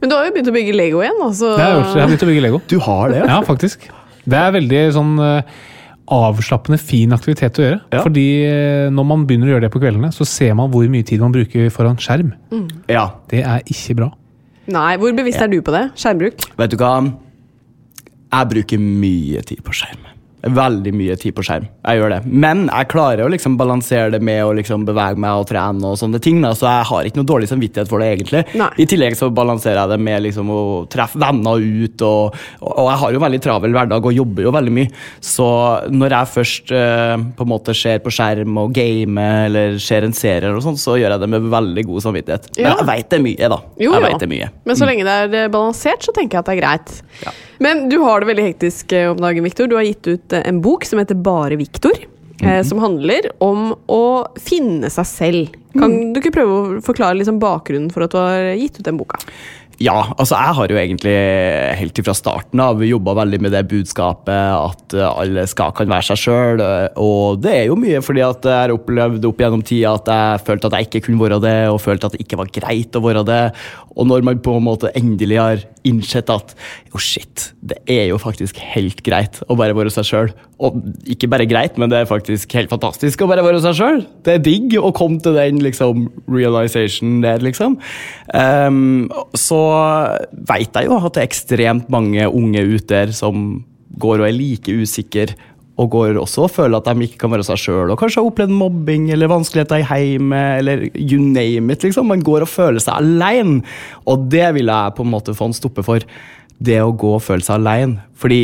Men du har jo begynt å bygge Lego igjen. Altså. det har jeg gjort. Jeg har begynt å bygge Lego. Du har det? Ja, faktisk. Det er veldig sånn eh, avslappende, fin aktivitet å gjøre. Ja. Fordi eh, når man begynner å gjøre det på kveldene, så ser man hvor mye tid man bruker foran skjerm. Ja. Det er ikke bra. Nei, Hvor bevisst er du på det? Skjermbruk? Vet du hva? Jeg bruker mye tid på skjerm. Veldig mye tid på skjerm. Jeg gjør det. Men jeg klarer å liksom balansere det med å liksom bevege meg og trene, og sånne ting. Da. Så jeg har ikke noe dårlig samvittighet for det, egentlig. Nei. I tillegg så balanserer jeg det med liksom å treffe venner ut, og, og jeg har jo veldig travel hverdag og jobber jo veldig mye. Så når jeg først eh, på en måte ser på skjerm og gamer eller ser en serie, eller sånt, så gjør jeg det med veldig god samvittighet. Men jeg veit det mye, da. Jo, jeg vet det mye. Men så lenge det er eh, balansert, så tenker jeg at det er greit. Ja. Men du har det veldig hektisk eh, om dagen, Viktor. Du har gitt ut eh, en bok som heter Bare Viktor. eh, Som handler om å finne seg selv. Kan du ikke prøve å forklare liksom bakgrunnen for at du har gitt ut den boka? Ja, altså jeg har jo egentlig helt fra starten av jobba veldig med det budskapet at eh, alle skal kan være seg sjøl. Og det er jo mye fordi at jeg har opplevd opp gjennom tida at jeg følte at jeg ikke kunne være det, og følte at det ikke var greit å være det. Og når man på en måte endelig har innsett at jo, shit, det er jo faktisk helt greit å bare være seg sjøl. Og ikke bare greit, men det er faktisk helt fantastisk å bare være seg sjøl. Det er digg å komme til den liksom realization der, liksom. Um, så veit jeg jo at det er ekstremt mange unge ute der som går og er like usikre. Og går også og føler at de ikke kan være seg sjøl, og kanskje har opplevd mobbing eller vanskeligheter i heimet, eller you name it. liksom. Man går og føler seg alene. Og det vil jeg på en måte få en stoppe for. Det å gå og føle seg alene. Fordi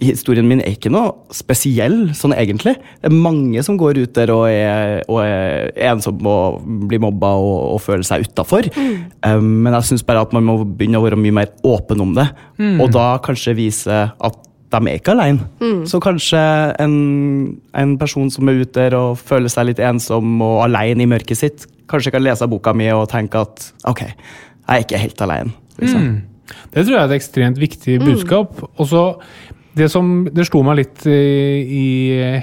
historien min er ikke noe spesiell, sånn egentlig. Det er mange som går ut der og er, og er ensomme og blir mobba og, og føler seg utafor. Mm. Um, men jeg syns bare at man må begynne å være mye mer åpen om det. Mm. Og da kanskje vise at de er ikke alene. Mm. Så kanskje en, en, person som er ute der og føler seg litt ensom og alene i mørket sitt, kanskje kan lese boka mi og tenke at ok, jeg er ikke helt alene. Liksom. Mm. Det tror jeg er et ekstremt viktig budskap. Mm. Og så det som det slo meg litt i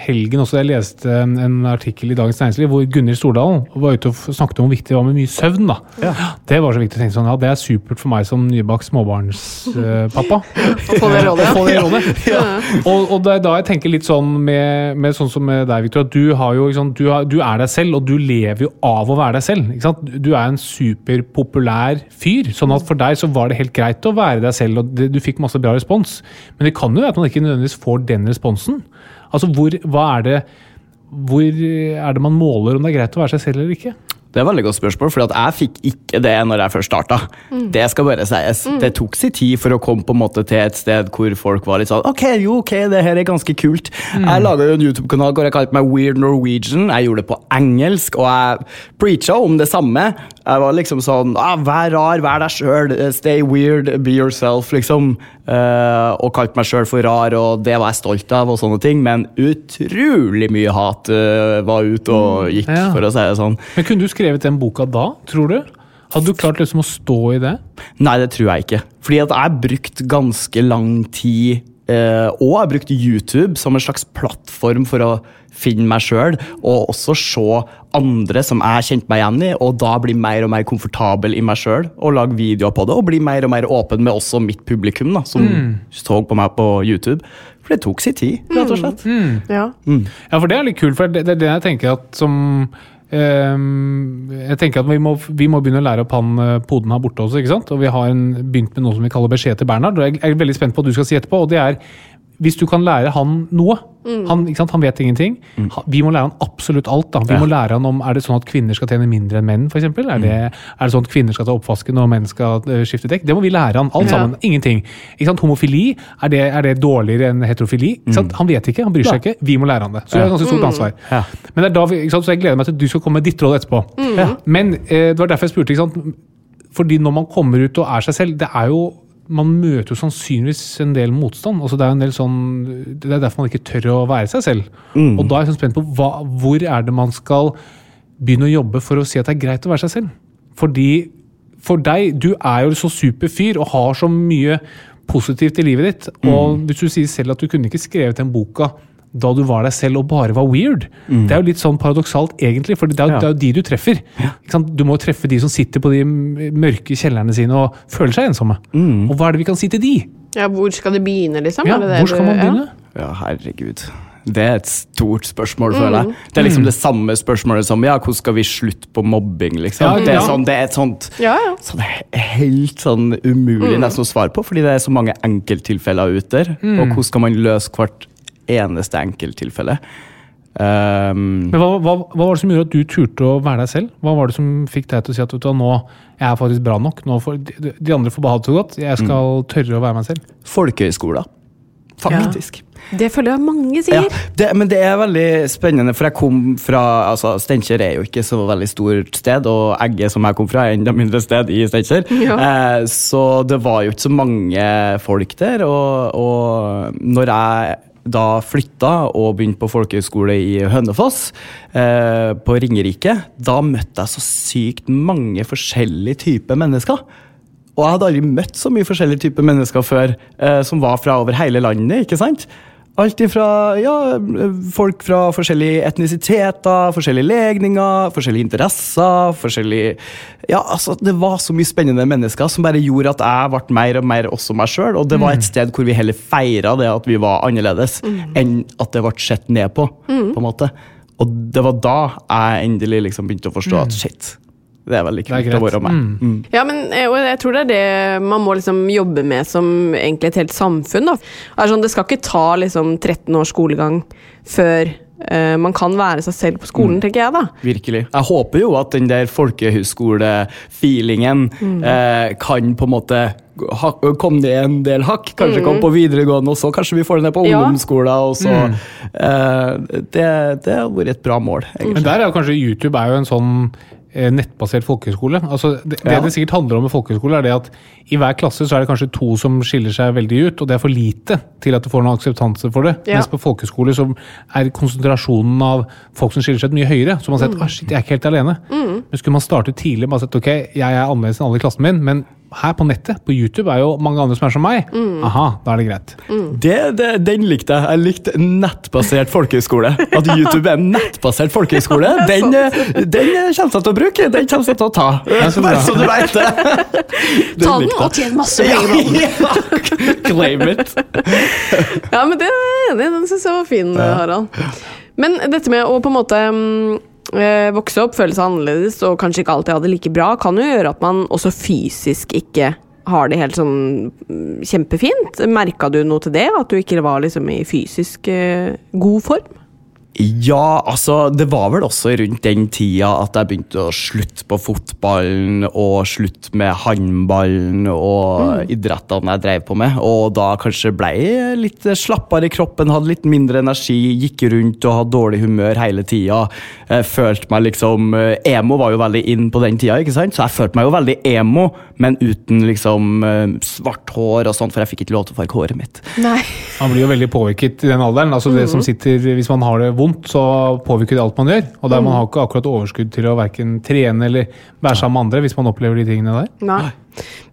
helgen også, jeg leste en artikkel i Dagens Næringsliv hvor Gunhild Stordalen var ute og snakket om hvor viktig det var med mye søvn. da. Ja. Det var så viktig å tenke sånn, ja, det er supert for meg som nybakt småbarnspappa. Å få det rådet. ja. Og, og det er da jeg tenker litt sånn med, med sånn som med deg, Victor, at du, har jo, liksom, du, har, du, er deg selv, og du lever jo av å være deg selv. ikke sant? Du er en superpopulær fyr, sånn at for deg så var det helt greit å være deg selv, og det, du fikk masse bra respons. Men det kan jo være man ikke nødvendigvis får den responsen. Altså, hvor, er det, hvor er det man måler om det er greit å være seg selv eller ikke? Det er et veldig godt spørsmål, for jeg fikk ikke det når jeg først starta. Mm. Det skal bare sies. Mm. Det tok sin tid for å komme på en måte til et sted hvor folk var litt sånn Ok, jo, ok, det her er ganske kult. Mm. Jeg laga en YouTube-kanal hvor jeg kalte meg Weird Norwegian. Jeg gjorde det på engelsk, og jeg preacha om det samme. Jeg var liksom sånn ah, Vær rar, vær deg sjøl. Stay weird, be yourself, liksom. Uh, og kalte meg sjøl for rar, og det var jeg stolt av, og sånne ting. Men utrolig mye hat uh, var ute og mm. gikk, ja. for å si det sånn. Men kunne du skrevet den boka da, tror du? Hadde du klart liksom å stå i det? Nei, det tror jeg ikke. Fordi at jeg har brukt ganske lang tid Uh, og jeg har brukt YouTube som en slags plattform for å finne meg sjøl, og også se andre som jeg kjente meg igjen i, og da bli mer og mer komfortabel i meg sjøl og lage videoer på det, og bli mer og mer åpen med også mitt publikum, da, som mm. så på meg på YouTube. For det tok sin tid, rett og slett. Mm. Ja. Mm. ja. for det er litt kult, for det, det er det jeg tenker at som jeg tenker at vi må, vi må, begynne å lære opp han uh, poden her borte også. ikke sant? Og vi har en, begynt med noe som vi kaller beskjed til Bernhard. og Jeg er veldig spent på hva du skal si etterpå. og det er hvis du kan lære han noe mm. han, han, vet ingenting. Mm. Vi må lære han absolutt alt. da. Vi ja. må lære han om, Er det sånn at kvinner skal tjene mindre enn menn? For eksempel? er, det, mm. er det sånn at kvinner skal ta oppvasken og menn skal uh, skifte dekk? Det må vi lære han. Alt ja. sammen. Ingenting. Ikke sant? Homofili, er det, er det dårligere enn heterofili? Ikke sant? Mm. Han vet ikke, han bryr seg ikke. Vi må lære han det. Så det er et ganske stort mm. ansvar. Men det er da vi, ikke sant? Så jeg gleder meg til at du skal komme med ditt råd etterpå. Men eh, det var derfor jeg spurte. ikke sant? Fordi når man kommer ut og er seg selv, det er jo man møter jo sannsynligvis en del motstand. Altså det, er en del sånn, det er derfor man ikke tør å være seg selv. Mm. Og da er jeg sånn spent på hva, hvor er det man skal begynne å jobbe for å si at det er greit å være seg selv. Fordi for deg, du er jo så super fyr og har så mye positivt i livet ditt. Og mm. hvis du sier selv at du kunne ikke skrevet den boka da du var deg selv og bare var weird. Mm. Det er jo litt sånn paradoksalt, egentlig, for det er, jo, ja. det er jo de du treffer. Ja. Du må jo treffe de som sitter på de mørke kjellerne sine og føler seg ensomme. Mm. Og hva er det vi kan si til de? Ja, Hvor skal de begynne, liksom? Ja, det det hvor skal man begynne? Ja, herregud. Det er et stort spørsmål, føler jeg. Mm. Det er liksom mm. det samme spørsmålet som ja, hvordan skal vi slutte på mobbing, liksom. Ja, det, er sånn, det er et sånt, ja, ja. sånn helt sånn umulig mm. nesten å svare på, fordi det er så mange enkelttilfeller ute der. Mm. Og hvordan skal man løse hvert eneste enkelttilfelle. Um, Men hva, hva, hva, var det som gjorde at du turte å være deg selv? Hva var det som fikk deg til å si at du, nå jeg er faktisk bra nok? Får, de, de, andre får beha det så godt. Jeg skal mm. tørre å være meg selv. Folkehøyskoler. Faktisk. Ja. Det føler jeg mange sier. Ja, det, men det er veldig spennende, for jeg kom fra altså Steinkjer er jo ikke så veldig stort sted, og Egge, som jeg kom fra, er enda mindre sted i Steinkjer. Ja. Eh, så det var jo ikke så mange folk der. Og, og når jeg da flytta og begynte på folkehøyskole i Hønefoss, eh, på Ringerike, da møtte jeg så sykt mange forskjellige typer mennesker. Og jeg hadde aldri møtt så mye forskjellige typer mennesker før, eh, som var fra over hele landet. ikke sant? Alt ifra ja, folk fra forskjellige etnisiteter, forskjellige legninger, forskjellige interesser, forskjellige Ja, altså, det var så mye spennende mennesker som bare gjorde at jeg ble mer og mer også meg sjøl. Og det var et sted hvor vi heller feira det at vi var annerledes, enn at det ble sett ned på. på en måte. Og det var da jeg endelig liksom begynte å forstå at shit, det er veldig er kult å være meg. Mm. Ja, men jeg, jeg tror det er det man må liksom jobbe med som egentlig et helt samfunn. Da. Det, er sånn, det skal ikke ta liksom 13 års skolegang før uh, man kan være seg selv på skolen, Mm. tenker jeg da. Virkelig. Jeg håper jo at den der folkehøyskolefeelingen uh, kan på en måte ha, komme ned en del hakk. Kanskje komme på videregående, og så kanskje vi får det ned på Ja. ungdomsskolen. Og så, eh, det, det har vært et bra mål. egentlig. Men der er jo kanskje YouTube er jo en sånn eh, nettbasert folkehøyskole. Altså, det, det Ja. det sikkert handler om med folkehøyskole, er det at i hver klasse så er det kanskje to som skiller seg veldig ut, og det er for lite til at du får noen akseptanse for det. Ja. Mens på folkehøyskole så er konsentrasjonen av folk som skiller seg ut, mye høyere. Så man har sett ah, shit, jeg er ikke helt alene. Men skulle man starte tidlig med å sett ok, jeg er annerledes enn alle i klassen min, men her på nettet, på YouTube, er jo mange andre som er som meg. Aha, da er det greit. Det, det, den likte jeg. Jeg likte nettbasert folkehøyskole. At YouTube er en nettbasert folkehøyskole, den, eh, den kommer jeg til å bruke. Den kommer jeg til å ta. så. Bare så du vet det. Ta den likte og tjen masse penger på den. Ja, Claim it. Ja, men det er jeg enig i. Den syns jeg var fin, Harald. Men dette med å på en måte mm, eh, vokse opp, føle seg annerledes og kanskje ikke alltid ha det like bra, kan jo gjøre at man også fysisk ikke har det helt sånn mm, kjempefint. Merka du noe til det? At du ikke var liksom i fysisk eh, god form? Ja, altså, det var vel også rundt den tida at jeg begynte å slutte på fotballen og slutte med håndballen og idrettene jeg drev på med. Og da kanskje ble jeg litt slappere i kroppen, hadde litt mindre energi, gikk rundt og hadde dårlig humør hele tida. Følte meg liksom eh, Emo var jo veldig inn på den tida, ikke sant? så jeg følte meg jo veldig emo, men uten liksom eh, svart hår og sånt, for jeg fikk ikke lov til å farge håret mitt. Nei. Man blir jo veldig påvirket i den alderen. altså det som sitter, Hvis man har det vondt, så påvirker det alt man gjør. Og der man har ikke akkurat overskudd til å hverken trene eller være sammen med andre hvis man opplever de tingene der. Nei.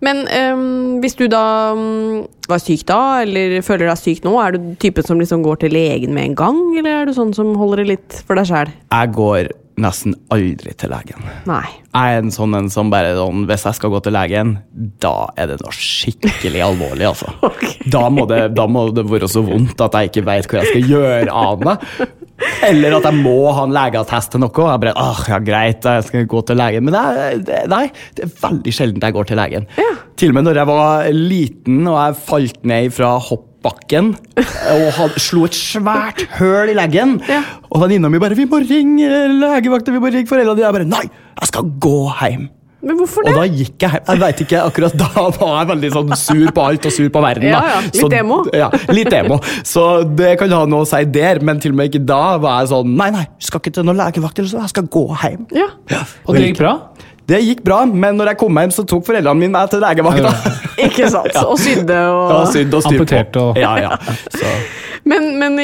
Men um, hvis du da um, var syk da, eller føler deg syk nå, er du typen som liksom går til legen med en gang, eller er du sånn som holder det litt for deg sjæl? Jeg går nesten aldri til legen. Nei. Jeg er en sånn en som bare sånn Hvis jeg skal gå til legen, da er det noe skikkelig alvorlig, altså. Da, må det, da må det være så vondt at jeg ikke vet hva jeg skal gjøre av meg. Eller at jeg må ha en legeattest til noe. Jeg bare, ah, ja greit, jeg skal gå til legen. Men det er, det, nei, det er veldig sjelden jeg går til legen. Til og med når jeg var liten og jeg falt ned fra hoppbakken og had, slo et svært høl i leggen. Og venninna mi bare 'Vi må ringe legevakta, vi må ringe foreldrene dine.' Jeg bare 'Nei, jeg skal gå hjem'. Men hvorfor det? Og da gikk jeg. Jeg vet ikke, akkurat da var jeg veldig sånn sur på alt og sur på verden. da. Ja, ja, litt Så- emo. Ja, litt emo. Så det kan ha noe å si der, men til og med ikke da var jeg sånn Nei, nei, skal ikke til noen legevakt, eller så jeg skal gå hjem. Ja. Og det gikk bra? Det gikk bra, men når jeg kom hjem, så tok foreldrene mine meg til legevakta. Ikke sant? Og sydde og Ja, sydd og Amputerte. Og- Ja, ja. Så Men, men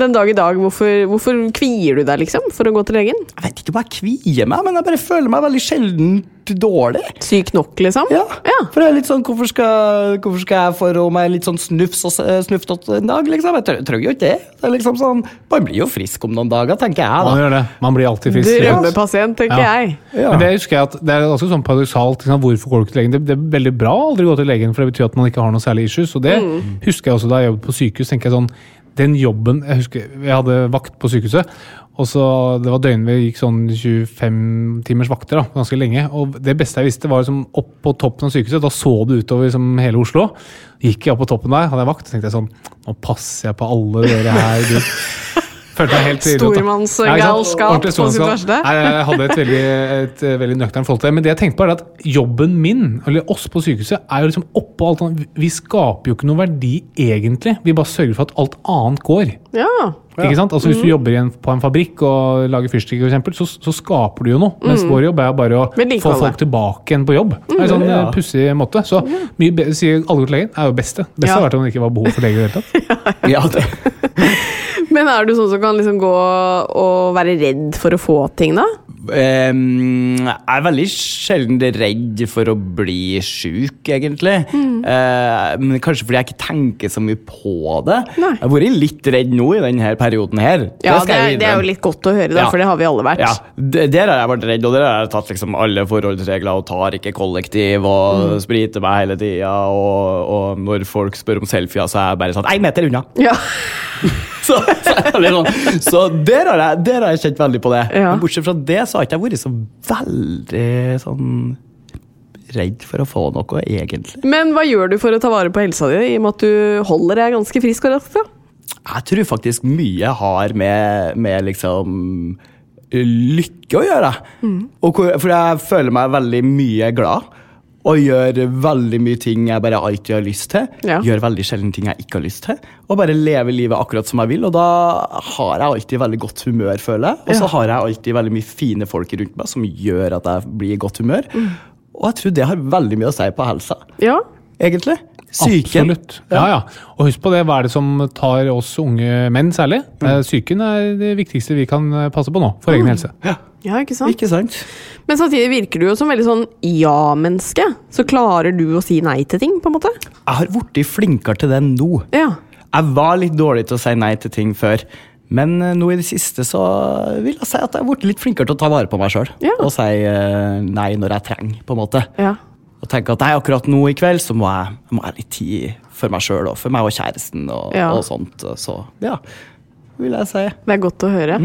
den dag i dag, hvorfor, hvorfor kvier du deg liksom for å gå til legen? jeg vet ikke om jeg kvier meg, men jeg bare føler meg veldig sjelden dårlig. Syk nok, liksom? Ja, Ja. for det er litt sånn, hvorfor skal, hvorfor skal jeg få meg litt sånn snufs og s- snuftete en dag, liksom? Jeg trenger- jo ikke det. Det er liksom sånn, Man blir jo frisk om noen dager, tenker jeg da. Man gjør det. Man blir alltid frisk. Drømmepasient, tenker Ja. jeg. Ja. Men det husker jeg at det er ganske sånn paradoksalt. Liksom. Hvorfor går du ikke til legen? Det, det er veldig bra å aldri gå til legen, for det betyr at man ikke har noe særlig issues. Og det husker jeg også da jeg jobbet på sykehus. tenker jeg sånn, den jobben, Jeg husker jeg hadde vakt på sykehuset. Og så Det var døgnet vi gikk sånn 25 timers vakter da, ganske lenge. og Det beste jeg visste, var liksom opp på toppen av sykehuset. Da så du utover liksom hele Oslo. Gikk jeg opp på toppen der, hadde jeg vakt, tenkte jeg sånn Nå passer jeg på alle dere her. Du. Følte meg helt. Stormannsgalskap på sitt verste. Jeg hadde et veldig, et eh, veldig nøkternt forhold til det. Men det jeg tenkte på er at jobben min, eller oss på sykehuset, er jo liksom oppå alt annet. Vi skaper jo ikke noe verdi egentlig. Vi bare sørger for at alt annet går. Ja. Ikke sant? Altså Hvis du jobber i en, på en fabrikk og lager fyrstikker, for eksempel, så, så skaper du jo noe. Mens vår jobb er bare å få folk tilbake igjen på jobb. Det er en sånn Ja. eh, pussig måte. Så mye be sier alle går til legen, er jo beste. Beste Ja. hadde vært om det ikke var behov for lege i det hele tatt. Ja, det. Men er du sånn som kan liksom gå og være redd for å få ting, da? Ehm, jeg er veldig sjelden redd for å bli sjuk, egentlig. Eh, men kanskje fordi jeg ikke tenker så mye på det. Nei. Jeg har vært litt redd nå i denne perioden her. Ja, det, det, er- det er jo litt godt å høre, da, Ja. for det har vi alle vært. Ja, det- Der har jeg vært redd, og der har jeg tatt liksom alle forholdsregler og tar ikke kollektiv og Mm. spriter meg hele tida. Og, og når folk spør om selfier, så er jeg bare sånn Én meter unna! Ja. Så, så, sånn. så der, har jeg, der har jeg kjent veldig på det. Ja. Men bortsett fra det så har jeg ikke vært så veldig sånn redd for å få noe, egentlig. Men hva gjør du for å ta vare på helsa di, i og med at du holder deg ganske frisk og rask? Jeg tror faktisk mye har med, med liksom lykke å gjøre. Og hvor, for jeg føler meg veldig mye glad. Og gjør veldig mye ting jeg bare alltid har lyst til. Ja. Gjør veldig sjelden ting jeg ikke har lyst til. Og bare lever livet akkurat som jeg vil. Og da har jeg alltid veldig godt humør, føler jeg. Og så Ja. har jeg alltid veldig mye fine folk rundt meg som gjør at jeg blir i godt humør. Og jeg tror det har veldig mye å si på helsa, Ja. egentlig. Psyken. Absolutt. Ja, ja. Og husk på det, hva er det som tar oss unge menn særlig? Eh, Psyken er det viktigste vi kan eh, passe på nå, for egen helse. Ja, ja, ikke sant? ikke sant? Men samtidig virker du jo som veldig sånn ja-menneske. Så klarer du å si nei til ting, på en måte? Jeg har blitt flinkere til det nå. Ja. Jeg var litt dårlig til å si nei til ting før. Men eh, nå i det siste så vil jeg si at jeg har blitt litt flinkere til å ta vare på meg sjøl. Ja. Og si eh, nei når jeg trenger, på en måte. ja. Og tenke at nei, akkurat nå i kveld så må jeg, må ha litt tid for meg sjøl og for meg og kjæresten og, Ja. og sånt. Så ja, vil jeg si. Det er godt å høre.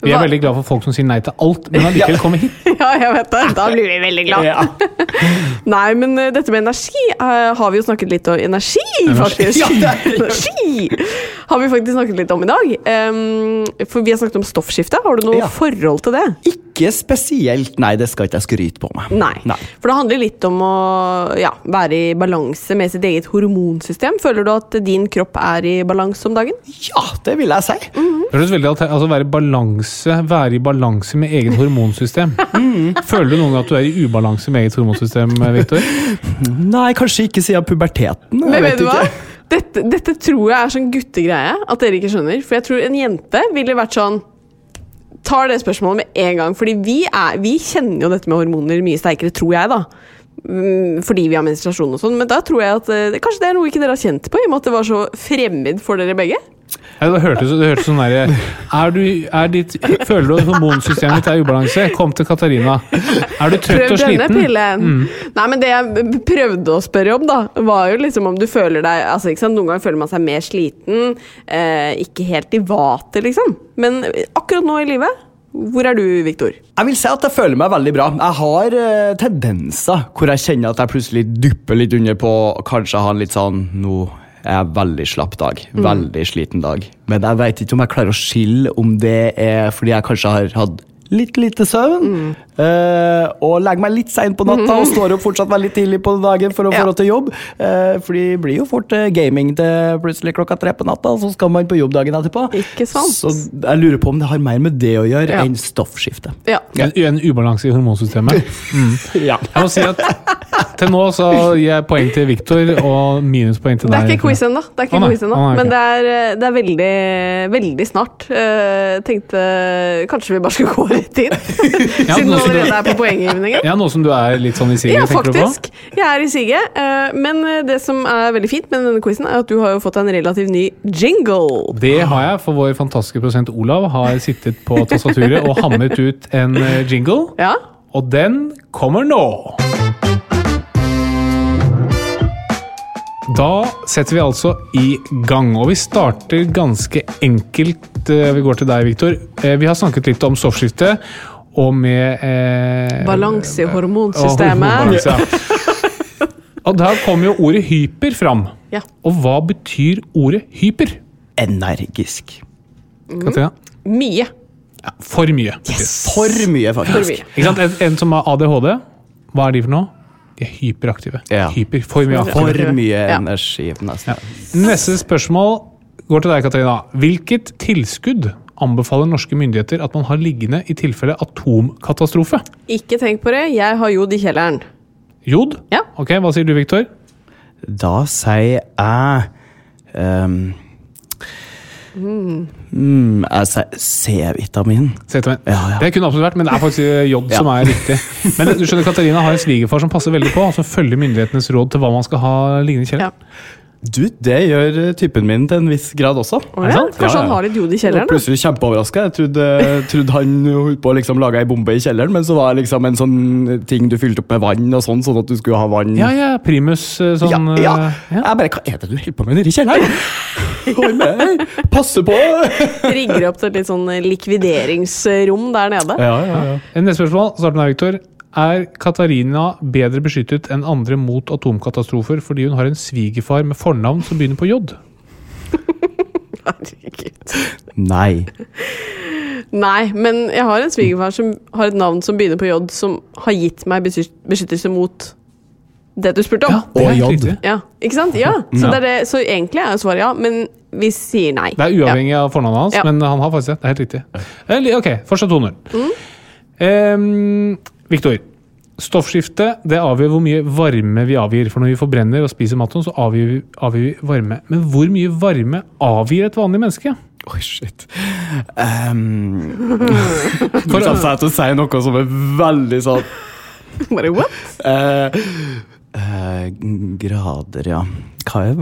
Vi er Hva- veldig glad for folk som sier nei til alt, men allikevel kommer hit. Ja, jeg vet det. Da blir vi veldig glad. Ja. Nei, men eh, dette med energi uh, har vi jo snakket litt om. Energi, faktisk! Ja, er- energi har vi faktisk snakket litt om i dag. Um, for vi har snakket om stoffskifte. Har du noe Ja. forhold til det? Ikke spesielt, nei, det skal ikke jeg skryte på meg. Nei. Nei. For det handler litt om å ja, være i balanse med sitt eget hormonsystem. Føler du at din kropp er i balanse om dagen? Ja, det vil jeg si. Mm. Det høres veldig altså være, i balanse, være i balanse med eget hormonsystem. Føler du noen gang at du er i ubalanse med eget hormonsystem, Victor? Nei, kanskje ikke siden puberteten. jeg Men vet du hva? Dette, dette tror jeg er sånn guttegreie at dere ikke skjønner. For jeg tror en jente ville vært sånn Tar det spørsmålet med en gang. Fordi vi, er, vi kjenner jo dette med hormoner mye sterkere, tror jeg, da. Mm, Fordi vi har menstruasjon og sånn. Men da tror jeg at eh, kanskje det er noe ikke dere har kjent på, i og med at det var så fremmed for dere begge. Ja, det hørtes hørte sånn derre er du, er ditt, Føler du at hormonsystemet ditt er i ubalanse? Kom til Katarina. Er du trøtt Prøv og denne sliten? Mm. Nei, men det jeg prøvde å spørre om, da, var jo liksom om du føler deg altså, ikke sant? Noen ganger føler man seg mer sliten, eh, ikke helt i vater, liksom. Men akkurat nå i livet, hvor er du, Viktor? Jeg vil si at jeg føler meg veldig bra. Jeg har eh, tendenser hvor jeg kjenner at jeg plutselig dupper litt under på kanskje ha en litt sånn Nå jeg veldig slapp dag. Veldig sliten dag. Men jeg vet ikke om jeg klarer å skille om det er fordi jeg kanskje har hatt litt lite søvn. eh, og legger meg litt seint på natta og står opp fortsatt veldig tidlig på dagen for å få råd til jobb. Uh, for det blir jo fort uh, gaming til plutselig klokka tre på natta, og så skal man på jobb dagen etterpå. Ikke sant? Så jeg lurer på om det har mer med det å gjøre Ja. enn stoffskifte. Ja. En, en ubalanse i hormonsystemet. Ja. Jeg må si at til nå så gir jeg poeng til Viktor og minuspoeng til deg. er det er ikke quiz ennå. oh, oh, men det er, det er veldig, veldig snart. Eh, tenkte kanskje vi bare skulle gå rett inn, Ja, siden du- allerede er på poenggivningen. Ja, Nå som du er litt sånn i siget, Ja, tenker du på? faktisk. Jeg er i siget. eh, Men det som er veldig fint med denne quizen, er at du har jo fått en relativt ny jingle. Det har jeg, for vår fantastiske prosent Olav har sittet på tastaturet og hammet ut en eh, jingle. Ja? Og den kommer nå! Da setter vi altså i gang, og vi starter ganske enkelt. eh, Vi går til deg, Viktor. Eh, Vi har snakket litt om stoffskifte og med eh, Balanse i og hormonsystemet. hormonbalanse, ja. Og der kommer jo ordet hyper fram. Ja. Og hva betyr ordet hyper? Energisk. Katrina? Mye. Ja, for mye. Yes. For mye, For mye. Ikke sant? En, en som har ADHD, hva er de for noe? De er hyperaktive. Ja. Hyper, for mye For- mye Ja. energi. nesten. Ja. Neste spørsmål går til deg, Katarina. Hvilket tilskudd anbefaler norske myndigheter at man har liggende i tilfelle atomkatastrofe? Ikke tenk på det, jeg har jod i kjelleren. Jod? Ja. Ok, Hva sier du, Viktor? Da sier jeg ehm, Mm, Mm, C-vitamin. C-vitamin. Ja, ja. Det kunne absolutt vært, men det er faktisk eh, jod Ja. som er riktig. Men du skjønner, Katarina har en svigerfar som passer veldig på, og som følger myndighetenes råd til hva man skal ha liggende i kjelleren. Du, det gjør eh, typen min til en viss grad også. Oh, ja, Kanskje han har litt jod i kjelleren? da? plutselig kjempeoverraska. Jeg trodde, trodde han holdt på å liksom lage ei bombe i kjelleren, men så var det liksom en sånn ting du fylte opp med vann, og sånn, sånn at du skulle ha vann Ja, ja, primus eh, sånn ja, ja. eh, ja. Jeg bare, Hva er det du holder på med nedi i kjelleren? Hold med! Passe på! Rigger opp til et litt sånn likvideringsrom der nede. Ja, ja, ja. Neste spørsmål, Starten med Viktor. Er Katarina bedre beskyttet enn andre mot atomkatastrofer fordi hun har en svigerfar med fornavn som begynner på J? Herregud. Nei. Nei, men jeg har en svigerfar som har et navn som begynner på J, som har gitt meg beskyttelse mot det du spurte om. er Og helt J. Ja, ikke sant? Ja, så, Ja. det er det, så egentlig er svaret ja, men vi sier nei. Det er uavhengig av fornavnet hans, Ja. men han har faktisk det. Det er helt riktig. Eh, Ok, fortsatt 2-0. Mm. Ehm, Victor. Stoffskifte det avgjør hvor mye varme vi avgir. For når vi forbrenner og spiser maten, så avgir vi, avgir vi varme. Men hvor mye varme avgir et vanlig menneske? Oi, shit. Um, for å si til å si noe som er veldig sånn Bare what? Uh, uh, Grader, ja. Hva er,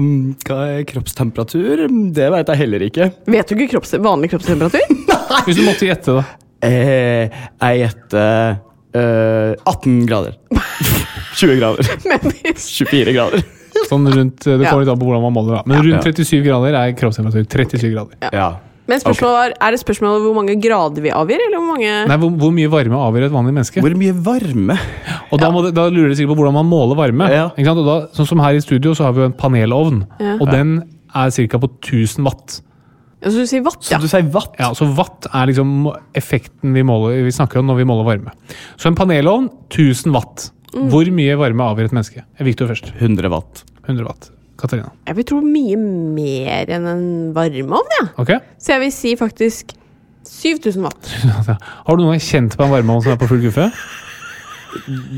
hva er kroppstemperatur? Det vet jeg heller ikke. Vet du ikke kropps, vanlig kroppstemperatur? Hvis du måtte gjette, da. Uh, jeg gjetter eh, 18 grader. 20 grader. 24 grader. Sånn rundt, Det Ja. kommer litt an på hvordan man måler, da. Men rundt 37 grader er kroppstemperatur. 37 grader. Ja. Men spørsmålet var, er det spørsmålet hvor mange grader vi avgir, eller hvor mange Nei, hvor, hvor mye varme avgir et vanlig menneske? Hvor mye varme? Og da, må det, da lurer de sikkert på hvordan man måler varme. Ja. Ikke sant? Og da, sånn som her i studio så har vi jo en panelovn, Ja. og den er ca. på 1000 watt. Ja, Så du sier watt, Så ja. du sier watt? Ja, så watt er liksom effekten vi, måler, vi snakker om når vi måler varme. Så en panelovn 1000 watt. Mm. Hvor mye varme avgjør et menneske? Victor først. 100 watt. 100 watt. Katarina. Jeg vil tro mye mer enn en varmeovn, ja. Okay. Så jeg vil si faktisk 7000 watt. Har du noen gang kjent på en varmeovn som er på full guffe?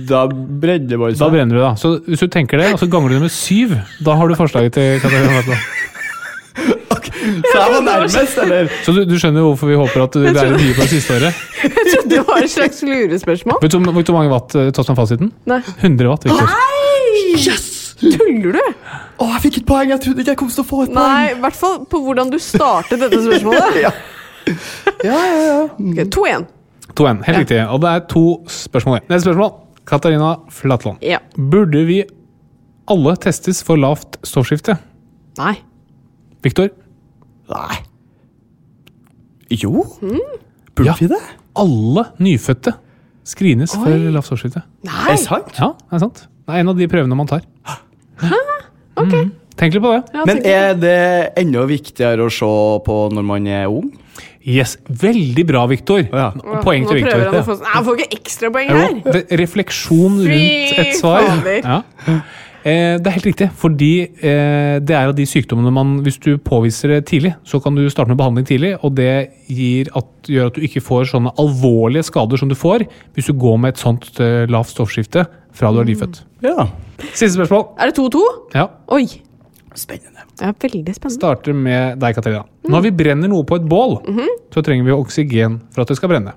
Da brenner man Da brenner du, da. Så hvis du tenker det, og så ganger du det med syv, da har du forslaget til Katarina. Vatland. Så jeg var nærmest, eller? Så du, du skjønner hvorfor vi håper at du lærer mye på det siste året? Jeg trodde det var et slags lurespørsmål. Vet du hvor- vet du hvor mange watt eh, tas som fasiten? Nei. 100 watt, Victor. Yes! Tuller du? Å, jeg fikk et poeng! Jeg trodde ikke jeg kom til å få et poeng. Nei, i hvert fall på hvordan du startet dette spørsmålet. Ja. Ja, ja, ja. Ok, 2-1. 2-1. Helt riktig. Og det er to spørsmål igjen. Neste spørsmål. Katarina Flatland. Ja. Burde vi alle testes for lavt stoffskifte? Nei. Victor? Nei. Jo? Burde Ja. vi det? Alle nyfødte screenes for lavt stoffskifte. Er det sant? Ja, det er sant. Det er en av de prøvene man tar. Ok. Mm. Tenk litt på det. Ja, Men er det enda viktigere å se på når man er ung? Yes, Veldig bra, Victor. Ja. Poeng til å få jeg får ikke ekstrapoeng her! refleksjon rundt et svar. fader. Ja. Eh, det er helt riktig, fordi eh, det er av de sykdommene man Hvis du påviser det tidlig, så kan du starte med behandling tidlig, og det gir at, gjør at du ikke får sånne alvorlige skader som du får hvis du går med et sånt eh, lavt stoffskifte fra du er nyfødt. Ja. Siste spørsmål. Er det 2-2? Ja, Oi. Spennende. Ja, veldig spennende. Starter med deg, Katarina. Når vi brenner noe på et bål, så trenger vi oksygen for at det skal brenne.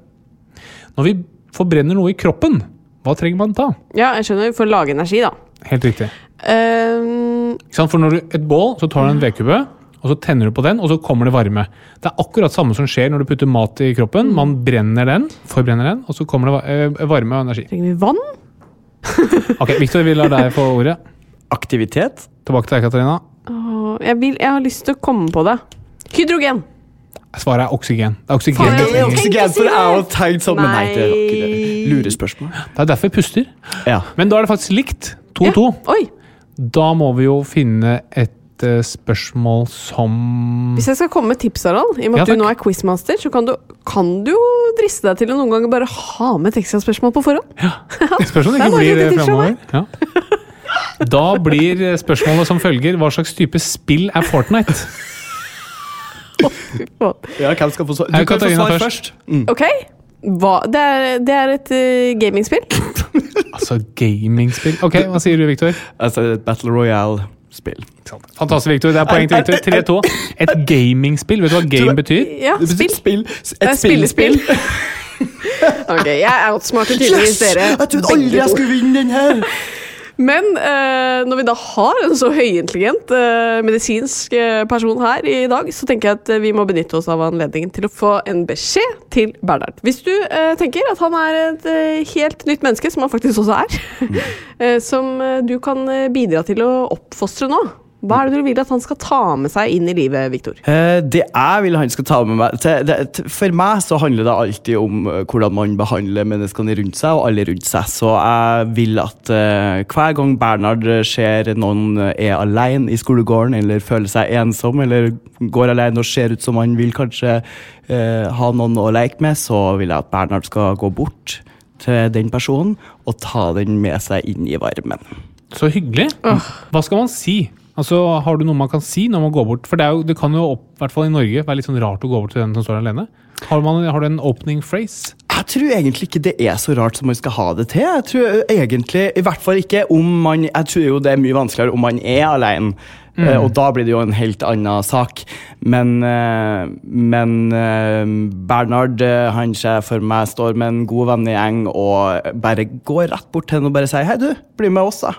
Når vi forbrenner noe i kroppen, hva trenger man da? Ja, jeg skjønner. Vi får lage energi, da. Helt riktig. Um, For når du et bål, så tar du en vedkubbe, og så tenner du på den, og så kommer det varme. Det er akkurat samme som skjer når du putter mat i kroppen. Man brenner den, forbrenner den, og så kommer det eh, varme og energi. trenger vi vann? Ok, Victor, vi lar deg få ordet. Aktivitet? Tilbake til deg, Katarina. Oh, jeg, vil, jeg har lyst til å komme på det. Hydrogen. Svaret er oksygen. Det er oksygen. Faen, det er. Oksygen, for det er jo tenkt sånn, men nei, det er ikke det. Lurespørsmål. Det er derfor vi puster. Ja. Men da er det faktisk likt. 2-2. Oi. Da må vi jo finne et eh, spørsmål som Hvis jeg skal komme med tips, Harald, i og med Ja, at du nå er quizmaster, så kan du, kan du jo driste deg til å noen ganger bare ha med et ekstraspørsmål på forhånd. Spørs om det ikke blir et det fra framover. Ja. Da blir spørsmålet som følger hva slags type spill er Fortnite? ja, hvem skal få svar? Er Du kan få Katarina svar først? først. Ok? Hva? Det, er, det er et uh, gamingspill. Altså gamingspill. Ok, Hva sier du, Victor? Altså, et Battle Royale-spill. Fantastisk, Victor. Det er poeng til Victor. 3-2. Et gamingspill. Vet du hva game betyr? Ja, Det betyr spill. spill. Det er Et spillespill. Ok, jeg outsmarter tydeligvis dere. Jeg trodde aldri jeg skulle vinne den her! Men eh, når vi da har en så høyintelligent eh, medisinsk eh, person her i dag, så tenker jeg at vi må benytte oss av anledningen til å få en beskjed til Bernhard. Hvis du tenker at han er et helt nytt menneske, som han faktisk også er, eh, som du kan bidra til å oppfostre nå, hva er det du vil at han skal ta med seg inn i livet, Viktor? Eh, Det jeg vil han skal ta med meg til, det, til, For meg så handler det alltid om eh, hvordan man behandler menneskene rundt seg, og alle rundt seg. Så jeg vil at uh, hver gang Bernhard ser noen er alene i skolegården, eller føler seg ensom, eller går alene og ser ut som han vil kanskje uh, ha noen å leke med, så vil jeg at Bernhard skal gå bort til den personen og ta den med seg inn i varmen. Så hyggelig. Hva skal man si? Altså, Har du noe man kan si når man går bort? For det, jo, det kan jo, opp, i hvert fall i Norge, være litt sånn rart å gå bort til den som står alene. Har, man, har du en opening phrase? Jeg tror egentlig ikke det er så rart som man skal ha det til. Jeg tror egentlig, I hvert fall ikke om man Jeg tror jo det er mye vanskeligere om man er alene. Mm. Og da blir det jo en helt annen sak. Men, men Bernhard han ser for meg står med en god vennegjeng og bare går rett bort til henne og bare sier Hei, du, bli med oss, da.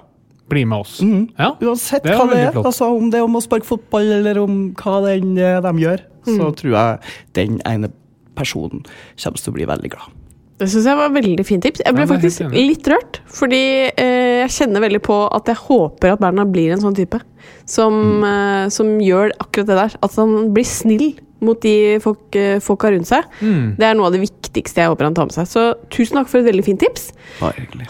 Bli med oss. Mm. Ja. Uansett Det hva det er. Altså, om det er om å sparke fotball eller om hva den, eh, de gjør, så Mm. tror jeg den ene personen kommer til å bli veldig glad. Det syns jeg var et veldig fint tips. Jeg ble Ja, faktisk litt rørt, fordi eh, jeg kjenner veldig på at jeg håper at Bernhard blir en sånn type. Som, Mm. eh, som gjør akkurat det der. At han blir snill mot de folk, folk har rundt seg. Mm. Det er noe av det viktigste jeg håper han tar med seg. Så tusen takk for et veldig fint tips.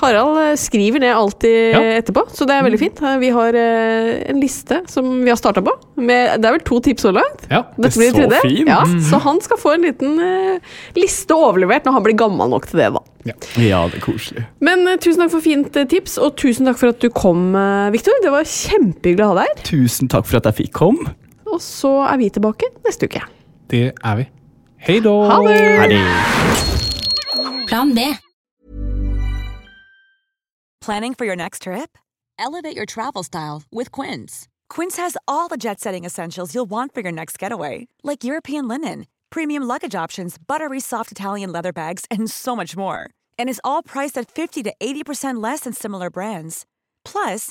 Harald eh, skriver ned alltid Ja. etterpå, så det er veldig fint. Eh, Vi har eh, en liste som vi har starta på. Med, det er vel to tips så langt. Ja. Dette blir det Så tredje. fint. Ja, så han skal få en liten uh, liste overlevert når han blir gammel nok til det, da. Ja, det er koselig. Men uh, tusen takk for fint uh, tips, og tusen takk for at du kom, uh, Viktor. Det var kjempehyggelig å ha deg her. Tusen takk for at jeg fikk komme. Og så er vi tilbake neste uke. Det er vi. Hei da! Ha det! Ha det. Plan B. Planning for your next trip? Elevate your travel style with Quince. Quince has all the jet setting essentials you'll want for your next getaway, like European linen, premium luggage options, buttery soft Italian leather bags, and so much more. And is all priced at 50 to 80% less than similar brands. Plus,